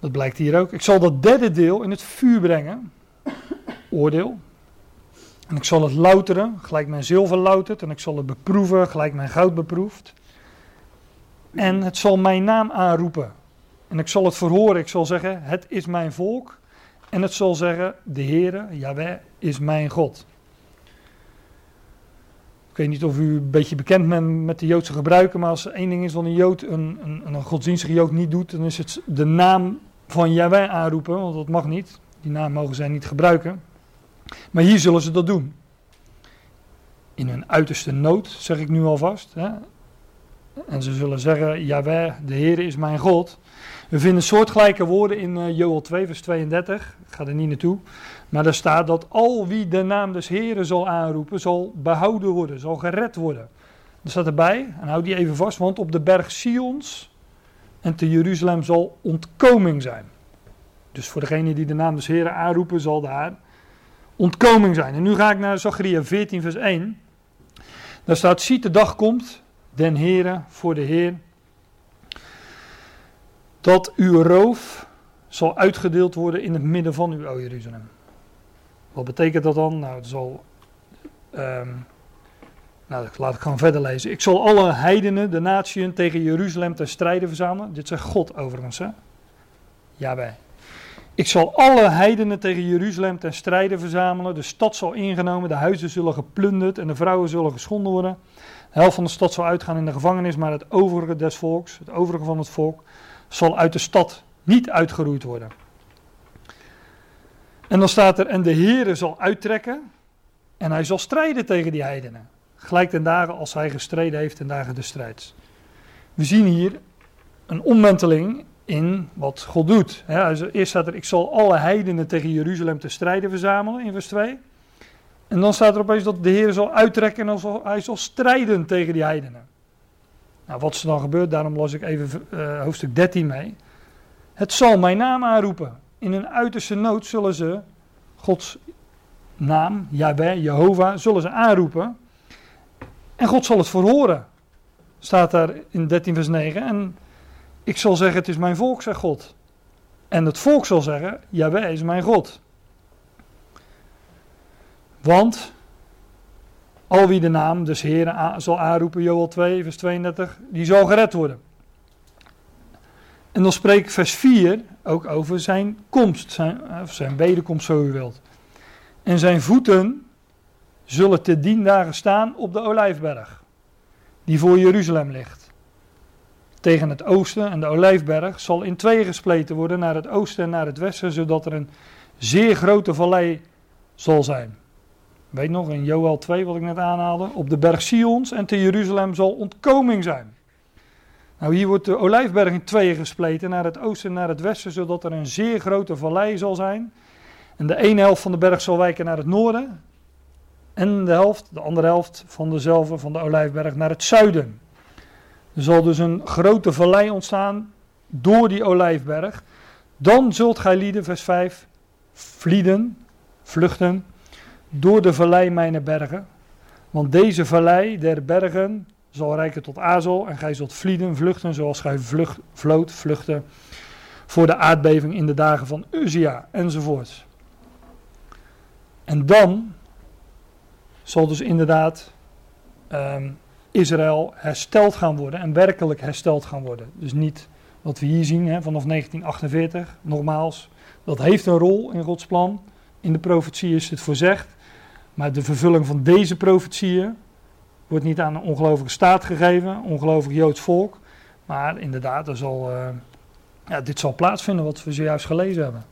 Dat blijkt hier ook. Ik zal dat derde deel in het vuur brengen. Oordeel. En ik zal het louteren, gelijk mijn zilver loutert. En ik zal het beproeven, gelijk mijn goud beproeft. En het zal mijn naam aanroepen. En ik zal het verhoren. Ik zal zeggen, het is mijn volk. En het zal zeggen, de Heere, Jaweh, is mijn God. Ik weet niet of u een beetje bekend bent met de Joodse gebruiken, maar als er één ding is wat een Jood, een, een, een godsdienstige Jood niet doet, dan is het de naam van Yahweh aanroepen, want dat mag niet. Die naam mogen zij niet gebruiken. Maar hier zullen ze dat doen. In hun uiterste nood, zeg ik nu alvast. Hè? En ze zullen zeggen, Yahweh, de Heer is mijn God. We vinden soortgelijke woorden in uh, Joel 2, vers 32. Ik ga er niet naartoe. Maar daar staat dat al wie de naam des Heren zal aanroepen, zal behouden worden, zal gered worden. Er staat erbij, en houd die even vast, want op de berg Sions en te Jeruzalem zal ontkoming zijn. Dus voor degene die de naam des Heren aanroepen, zal daar ontkoming zijn. En nu ga ik naar Zachariah 14, vers 1. Daar staat, ziet de dag komt, den Heren voor de Heer, dat uw roof zal uitgedeeld worden in het midden van uw, o Jeruzalem. Wat betekent dat dan? Nou, het zal. Um, nou, laat ik gewoon verder lezen. Ik zal alle heidenen, de natieën, tegen Jeruzalem ten strijde verzamelen. Dit zegt God overigens, hè? wij. Ik zal alle heidenen tegen Jeruzalem ten strijde verzamelen. De stad zal ingenomen, de huizen zullen geplunderd en de vrouwen zullen geschonden worden. De helft van de stad zal uitgaan in de gevangenis, maar het overige des volks, het overige van het volk, zal uit de stad niet uitgeroeid worden. En dan staat er, en de Heere zal uittrekken en hij zal strijden tegen die heidenen. Gelijk ten dagen als hij gestreden heeft ten dagen de strijds. We zien hier een omwenteling in wat God doet. eerst staat er, ik zal alle heidenen tegen Jeruzalem te strijden verzamelen in vers 2. En dan staat er opeens dat de Heer zal uittrekken en hij zal strijden tegen die heidenen. Nou, wat is er dan gebeurt, daarom las ik even uh, hoofdstuk 13 mee. Het zal mijn naam aanroepen. in hun uiterste nood zullen ze Gods naam, Yahweh, Jehovah, zullen ze aanroepen. En God zal het verhoren. Staat daar in 13 vers 9. En ik zal zeggen, het is mijn volk, zegt God. En het volk zal zeggen, Jawel is mijn God. Want al wie de naam des Heren zal aanroepen, Joel 2, vers 32, die zal gered worden. En dan spreekt vers 4 ook over zijn komst, zijn, of zijn wederkomst, zo u wilt. En zijn voeten zullen te dien dagen staan op de olijfberg, die voor Jeruzalem ligt tegen het oosten en de olijfberg zal in twee gespleten worden naar het oosten en naar het westen, zodat er een zeer grote vallei zal zijn. Weet nog, in Joel 2 wat ik net aanhaalde, op de berg Sions en te Jeruzalem zal ontkoming zijn. Nou, hier wordt de olijfberg in tweeën gespleten, naar het oosten en naar het westen, zodat er een zeer grote vallei zal zijn. En de ene helft van de berg zal wijken naar het noorden, en de helft, de andere helft van dezelfde, van de olijfberg, naar het zuiden. Er zal dus een grote vallei ontstaan door die olijfberg. Dan zult gij lieden, vers 5, vlieden, vluchten, door de vallei mijne bergen. Want deze vallei der bergen zal rijken tot Azel en gij zult vlieden, vluchten, zoals gij vlucht, vloot, vluchten voor de aardbeving in de dagen van Uzia enzovoort. En dan zal dus inderdaad um, Israël hersteld gaan worden en werkelijk hersteld gaan worden. Dus niet wat we hier zien hè, vanaf 1948, nogmaals, dat heeft een rol in Gods plan. In de profetie is het voorzegd. Maar de vervulling van deze profetieën wordt niet aan een ongelovige staat gegeven, ongelovig Joods volk. Maar inderdaad, er zal, uh, ja, dit zal plaatsvinden wat we zojuist gelezen hebben.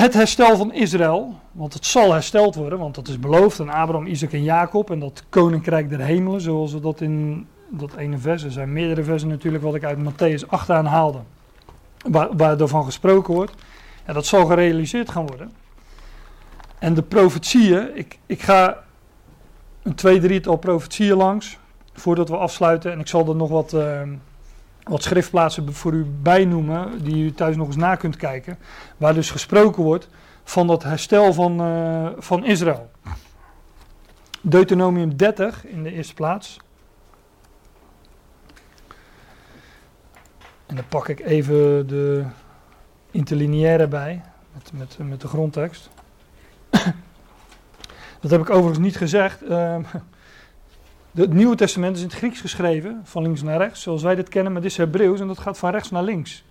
Het herstel van Israël, want het zal hersteld worden, want dat is beloofd aan Abraham, Isaac en Jacob en dat koninkrijk der hemelen, zoals we dat in dat ene vers, er zijn meerdere versen natuurlijk wat ik uit Matthäus 8 aanhaalde, waar, waar ervan gesproken wordt. En dat zal gerealiseerd gaan worden. En de profetieën, ik, ik ga een twee, drietal profetieën langs, voordat we afsluiten, en ik zal er nog wat... Uh, wat schriftplaatsen voor u bijnoemen, die u thuis nog eens na kunt kijken, waar dus gesproken wordt van dat herstel van, uh, van Israël. Deuteronomium 30 in de eerste plaats. En dan pak ik even de interlineaire bij, met, met, met de grondtekst. Dat heb ik overigens niet gezegd. Uh, het Nieuwe Testament is in het Grieks geschreven, van links naar rechts, zoals wij dit kennen, maar dit is Hebreeuws en dat gaat van rechts naar links.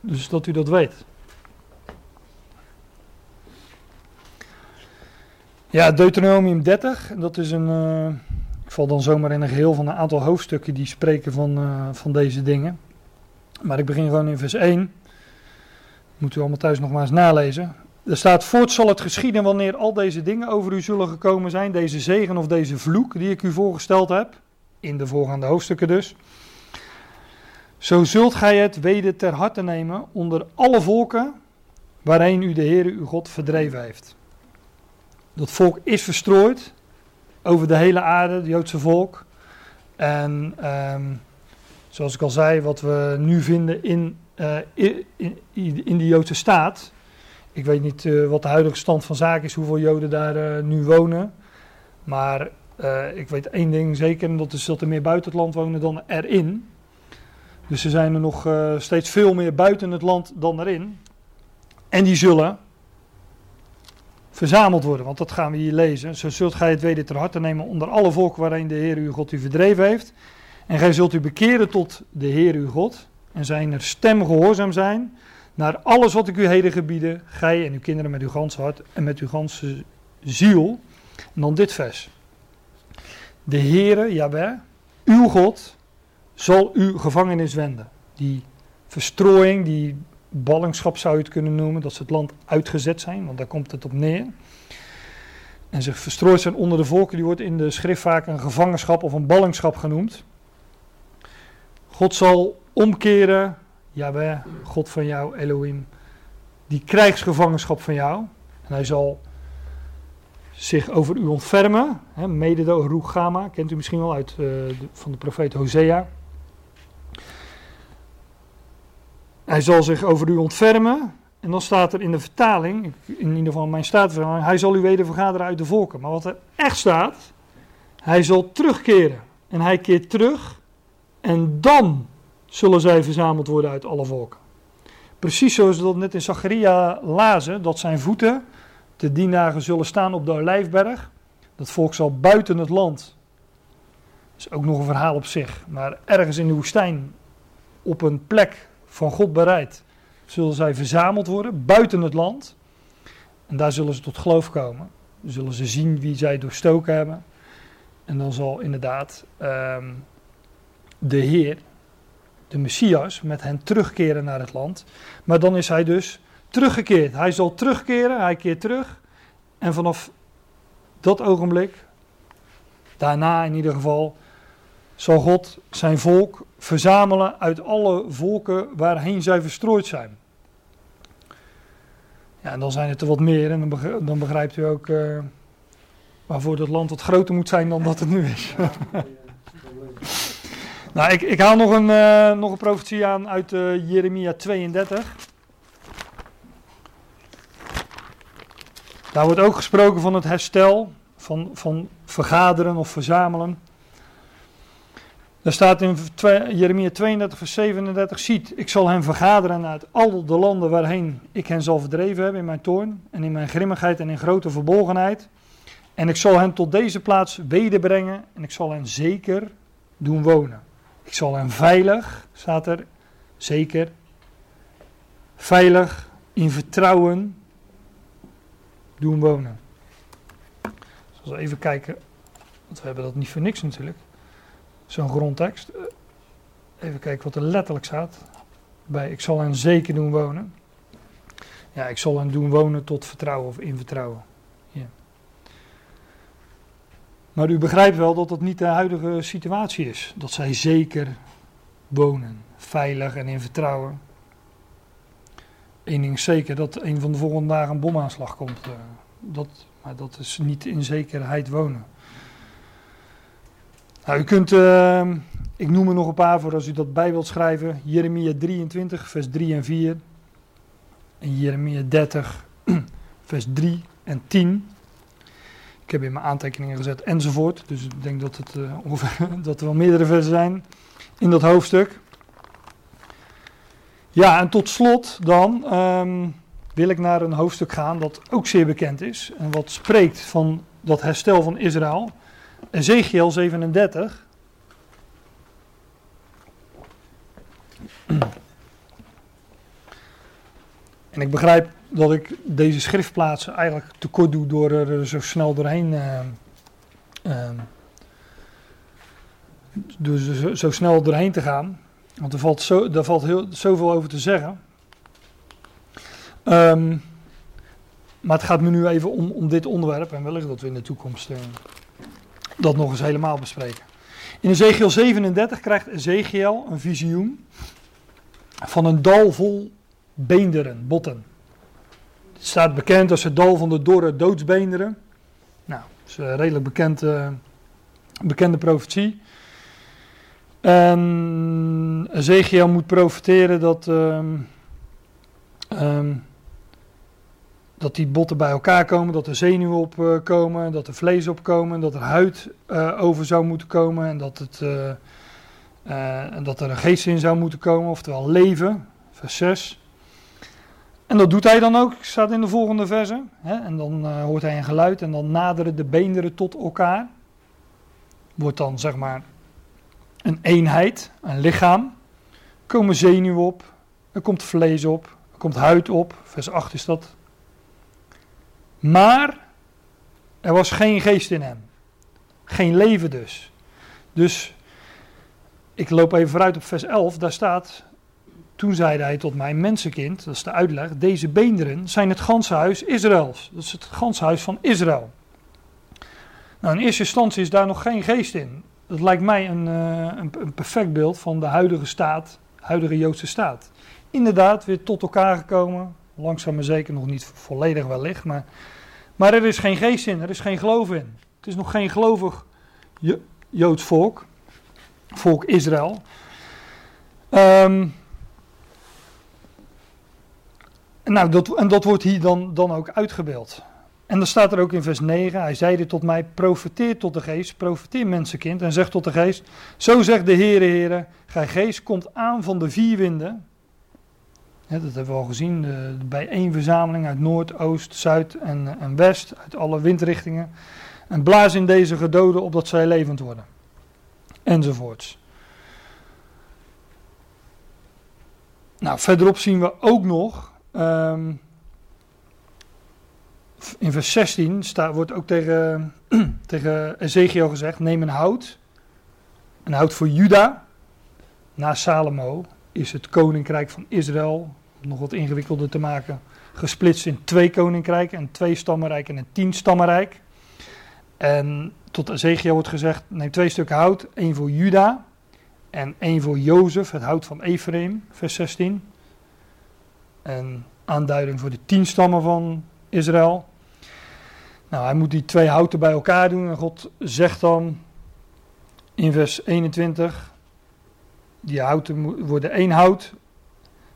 Dus dat u dat weet. Ja, Deuteronomium 30, dat is een. Uh, ik val dan zomaar in een geheel van een aantal hoofdstukken die spreken van, uh, van deze dingen. Maar ik begin gewoon in vers 1. Moet u allemaal thuis nog maar eens nalezen. Er staat, voort zal het geschieden wanneer al deze dingen over u zullen gekomen zijn, deze zegen of deze vloek die ik u voorgesteld heb, in de voorgaande hoofdstukken dus. Zo zult gij het weder ter harte nemen onder alle volken waarheen u de Heer uw God verdreven heeft. Dat volk is verstrooid over de hele aarde, het Joodse volk. En um, zoals ik al zei, wat we nu vinden in, in, in, in de Joodse staat, ik weet niet uh, wat de huidige stand van zaken is, hoeveel Joden daar uh, nu wonen. Maar uh, ik weet één ding zeker, en dat is dat er meer buiten het land wonen dan erin. Dus er zijn er nog steeds veel meer buiten het land dan erin. En die zullen verzameld worden, want dat gaan we hier lezen. Zo zult gij het weder ter harte nemen onder alle volken waarin de Heer uw God u verdreven heeft. En gij zult u bekeren tot de Heer uw God en zijn er stem gehoorzaam zijn naar alles wat ik u heden gebieden, gij en uw kinderen met uw ganse hart en met uw ganse ziel. En dan dit vers. De Heere, Jabé, uw God, zal uw gevangenis wenden. Die verstrooiing, die ballingschap zou je het kunnen noemen, dat ze het land uitgezet zijn, want daar komt het op neer. En zich verstrooid zijn onder de volken, die wordt in de schrift vaak een gevangenschap of een ballingschap genoemd. God zal omkeren Jaweh, God van jou, Elohim, die krijgsgevangenschap van jou. En hij zal zich over u ontfermen, hè, mede de kent u misschien wel uit eh, de, van de profeet Hosea. Hij zal zich over u ontfermen. En dan staat er in de vertaling, in ieder geval in mijn staatvertaling, hij zal u weder vergaderen uit de volken. Maar wat er echt staat, hij zal terugkeren. En hij keert terug en dan zullen zij verzameld worden uit alle volken. Precies zoals we dat net in Zacharia lazen, dat zijn voeten te die dagen zullen staan op de Olijfberg. Dat volk zal buiten het land, dat is ook nog een verhaal op zich, maar ergens in de woestijn op een plek van God bereid, zullen zij verzameld worden buiten het land. En daar zullen ze tot geloof komen. Zullen ze zien wie zij doorstoken hebben. En dan zal inderdaad ehm, de Heer, de Messias, met hen terugkeren naar het land. Maar dan is hij dus teruggekeerd. Hij zal terugkeren, hij keert terug. En vanaf dat ogenblik, daarna in ieder geval, zal God zijn volk verzamelen uit alle volken waarheen zij verstrooid zijn. Ja, en dan zijn het er wat meer en dan begrijpt u ook uh, waarvoor dat land wat groter moet zijn dan dat het nu is. Nou, ik, ik haal nog een, uh, nog een profetie aan uit uh, Jeremia 32. Daar wordt ook gesproken van het herstel, van, van vergaderen of verzamelen. Daar staat in Jeremia 32, vers 37: Ziet, ik zal hen vergaderen uit al de landen waarheen ik hen zal verdreven hebben in mijn toorn en in mijn grimmigheid en in grote verbolgenheid. En ik zal hen tot deze plaats wederbrengen en ik zal hen zeker doen wonen. Ik zal hen veilig, staat er, zeker, veilig in vertrouwen doen wonen. Dus we even kijken, want we hebben dat niet voor niks natuurlijk zo'n grondtekst. Eh, even kijken wat er letterlijk staat. Bij ik zal hen zeker doen wonen. Ja, ik zal hen doen wonen tot vertrouwen of in vertrouwen. Ja. Maar u begrijpt wel dat dat niet de huidige situatie is. Dat zij zeker wonen, veilig en in vertrouwen. Eén ding is zeker, dat een van de volgende dagen een bomaanslag komt. Eh, dat, maar dat is niet in zekerheid wonen. Nou, u kunt, uh, ik noem er nog een paar voor als u dat bij wilt schrijven. Jeremia 23, vers 3 en 4. En Jeremia 30, vers 3 en 10. Ik heb in mijn aantekeningen gezet enzovoort. Dus ik denk dat, het, uh, ongeveer, dat er wel meerdere versen zijn in dat hoofdstuk. Ja, en tot slot dan um, wil ik naar een hoofdstuk gaan dat ook zeer bekend is. En wat spreekt van dat herstel van Israël. Ezekiel 37. En ik begrijp dat ik deze schriftplaatsen eigenlijk tekort doe door er zo snel doorheen. Uh, uh, zo, zo, snel doorheen te gaan. Want er valt, zo, er valt heel, zoveel over te zeggen. Um, maar het gaat me nu even om, om dit onderwerp. En wellicht dat we in de toekomst. Uh, dat nog eens helemaal bespreken. In Ezekiel 37 krijgt Ezekiel een visioen van een dal vol beenderen, botten. Het staat bekend als het dal van de dorre doodsbeenderen. Nou, dat is een redelijk bekend, uh, bekende profetie. En Ezekiel moet profeteren dat um, um, dat die botten bij elkaar komen, dat er zenuwen op uh, komen, dat er vlees opkomen, dat er huid over zou moeten komen en dat, het, uh, dat er een geest in zou moeten komen, oftewel leven, vers 6. En dat doet hij dan ook, staat in de volgende verse. En dan hoort hij een geluid en dan naderen de beenderen tot elkaar. Wordt dan zeg maar een eenheid, een lichaam. Er komen zenuwen op, er komt vlees op, er komt huid op, vers 8 is dat. Maar er was geen geest in hem. Geen leven dus. Dus ik loop even vooruit op vers 11. Daar staat. Toen zeide hij tot mij, mensenkind, dat is de uitleg. Deze beenderen zijn het ganse huis Israëls. Dat is het ganse huis van Israël. Nou, in eerste instantie is daar nog geen geest in. Dat lijkt mij een, uh, een, een perfect beeld van de huidige staat, huidige Joodse staat. Inderdaad, weer tot elkaar gekomen. Langzaam maar zeker nog niet volledig wellicht, maar maar er is geen geest in, er is geen geloof in. Het is nog geen gelovig Joods volk, volk Israël. Um, nou, dat, en dat wordt hier dan, dan ook uitgebeeld. En dan staat er ook in vers 9, hij zeide tot mij, profeteer tot de geest, profeteer mensenkind, en zegt tot de geest, zo zegt de Heere, Heere, gij geest komt aan van de vier winden. dat hebben we al gezien, de, de bijeenverzameling uit Noord, Oost, Zuid en, en West, uit alle windrichtingen. En blaas in deze gedoden opdat zij levend worden. Enzovoorts. Nou, verderop zien we ook nog, ehm, in vers 16 staat, wordt ook tegen, tegen Ezekiel gezegd, neem een hout, een hout voor Juda. Na Salomo is het koninkrijk van Israël, om nog wat ingewikkelder te maken, gesplitst in twee koninkrijken, een twee stammenrijk en een tien stammenrijk. En tot Ezekiel wordt gezegd, neem twee stukken hout, één voor Juda en één voor Jozef, het hout van Ephraim, vers 16. En aanduiding voor de tien stammen van Israël. Nou, hij moet die twee houten bij elkaar doen en God zegt dan in vers 21, die houten worden één hout.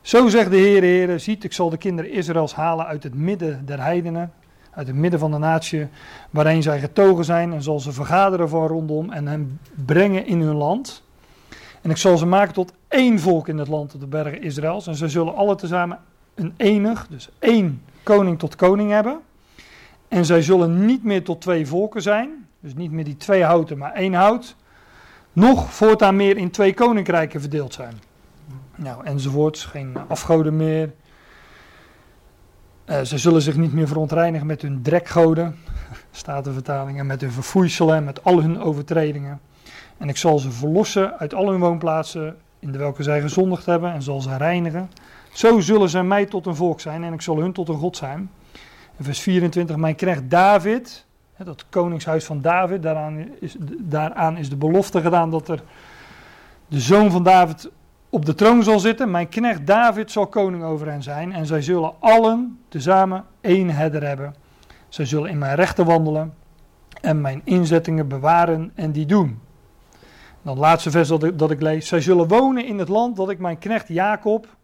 Zo zegt de Heer, Heer, ziet, ik zal de kinderen Israëls halen uit het midden der heidenen, uit het midden van de natie waarin zij getogen zijn en zal ze vergaderen van rondom en hen brengen in hun land. En ik zal ze maken tot één volk in het land op de bergen Israëls en ze zullen alle tezamen een enig, dus één koning tot koning hebben. En zij zullen niet meer tot twee volken zijn, dus niet meer die twee houten, maar één hout. Nog voortaan meer in twee koninkrijken verdeeld zijn. Nou, enzovoorts, geen afgoden meer, uh, ze zullen zich niet meer verontreinigen met hun drekgoden, staat de vertaling, en met hun verfoeiselen en met al hun overtredingen. En ik zal ze verlossen uit al hun woonplaatsen in de welke zij gezondigd hebben en zal ze reinigen. Zo zullen zij mij tot een volk zijn en ik zal hun tot een God zijn. Vers 24, mijn knecht David, dat koningshuis van David, daaraan is, daaraan is de belofte gedaan dat er de zoon van David op de troon zal zitten. Mijn knecht David zal koning over hen zijn. En zij zullen allen tezamen één herder hebben. Zij zullen in mijn rechten wandelen. En mijn inzettingen bewaren en die doen. Dan het laatste vers dat ik, dat ik lees. Zij zullen wonen in het land dat ik mijn knecht Jacob.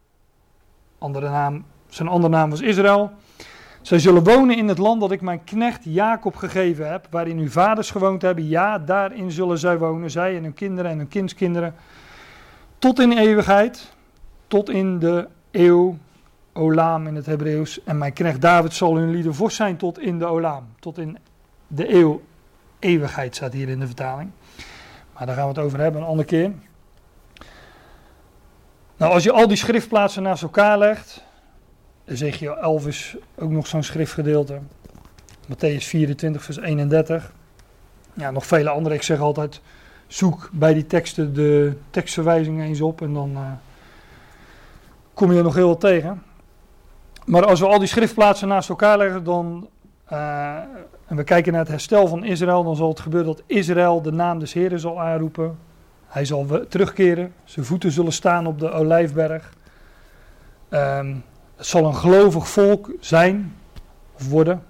Andere naam, zijn andere naam was Israël. Zij zullen wonen in het land dat ik mijn knecht Jacob gegeven heb. Waarin uw vaders gewoond hebben. Ja, daarin zullen zij wonen. Zij en hun kinderen en hun kindskinderen tot in eeuwigheid, tot in de eeuw, Olaam in het Hebreeuws. En mijn knecht David zal hun lieden vorst zijn tot in de Olaam, tot in de eeuw, eeuwigheid staat hier in de vertaling. Maar daar gaan we het over hebben een andere keer. Nou, als je al die schriftplaatsen naast elkaar legt, Ezekiel 11 is ook nog zo'n schriftgedeelte. Matthäus 24, vers 31. Ja, nog vele andere. Ik zeg altijd, zoek bij die teksten de tekstverwijzingen eens op en dan uh, kom je er nog heel wat tegen. Maar als we al die schriftplaatsen naast elkaar leggen dan, uh, en we kijken naar het herstel van Israël, dan zal het gebeuren dat Israël de naam des Heren zal aanroepen. Hij zal terugkeren, zijn voeten zullen staan op de olijfberg. Um, het zal een gelovig volk zijn of worden.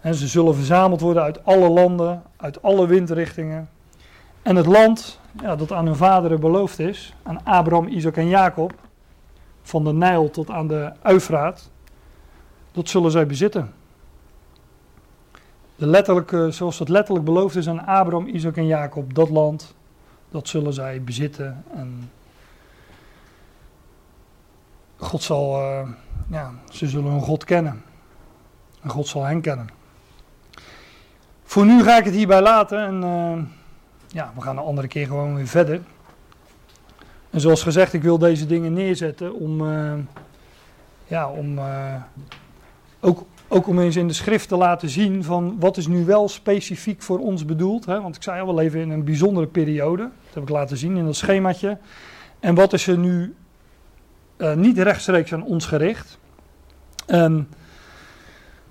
En ze zullen verzameld worden uit alle landen, uit alle windrichtingen. En het land ja, dat aan hun vaderen beloofd is, aan Abraham, Isaac en Jacob, van de Nijl tot aan de Eufraat, dat zullen zij bezitten. De letterlijke, zoals het letterlijk beloofd is aan Abraham, Isaac en Jacob, dat land, dat zullen zij bezitten. En God zal, uh, ja, ze zullen hun God kennen. En God zal hen kennen. Voor nu ga ik het hierbij laten en... Uh, ja, we gaan een andere keer gewoon weer verder. En zoals gezegd, ik wil deze dingen neerzetten om, uh, ja, om ook, ook om eens in de schrift te laten zien van wat is nu wel specifiek voor ons bedoeld. Hè? Want ik zei al, we leven in een bijzondere periode. Dat heb ik laten zien in dat schemaatje. En wat is er nu uh, niet rechtstreeks aan ons gericht. En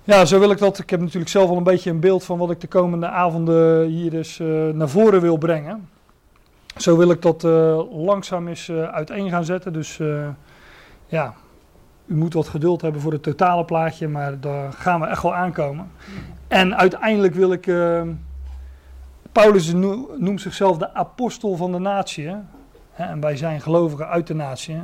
ja, zo wil ik dat. Ik heb natuurlijk zelf al een beetje een beeld van wat ik de komende avonden hier dus uh, naar voren wil brengen. Zo wil ik dat uh, langzaam eens uiteen gaan zetten. Dus ja, u moet wat geduld hebben voor het totale plaatje, maar daar gaan we echt wel aankomen. En uiteindelijk wil ik. Paulus noemt zichzelf de apostel van de natie. En wij zijn gelovigen uit de natie.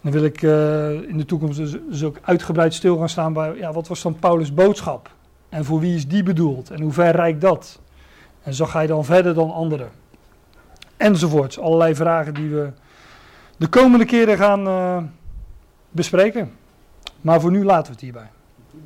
Dan wil ik uh, in de toekomst dus, dus, ook uitgebreid stil gaan staan bij, ja, wat was dan Paulus' boodschap? En voor wie is die bedoeld? En hoe ver reikt dat? En ga je dan verder dan anderen. Enzovoorts. Allerlei vragen die we de komende keren gaan uh, bespreken. Maar voor nu laten we het hierbij.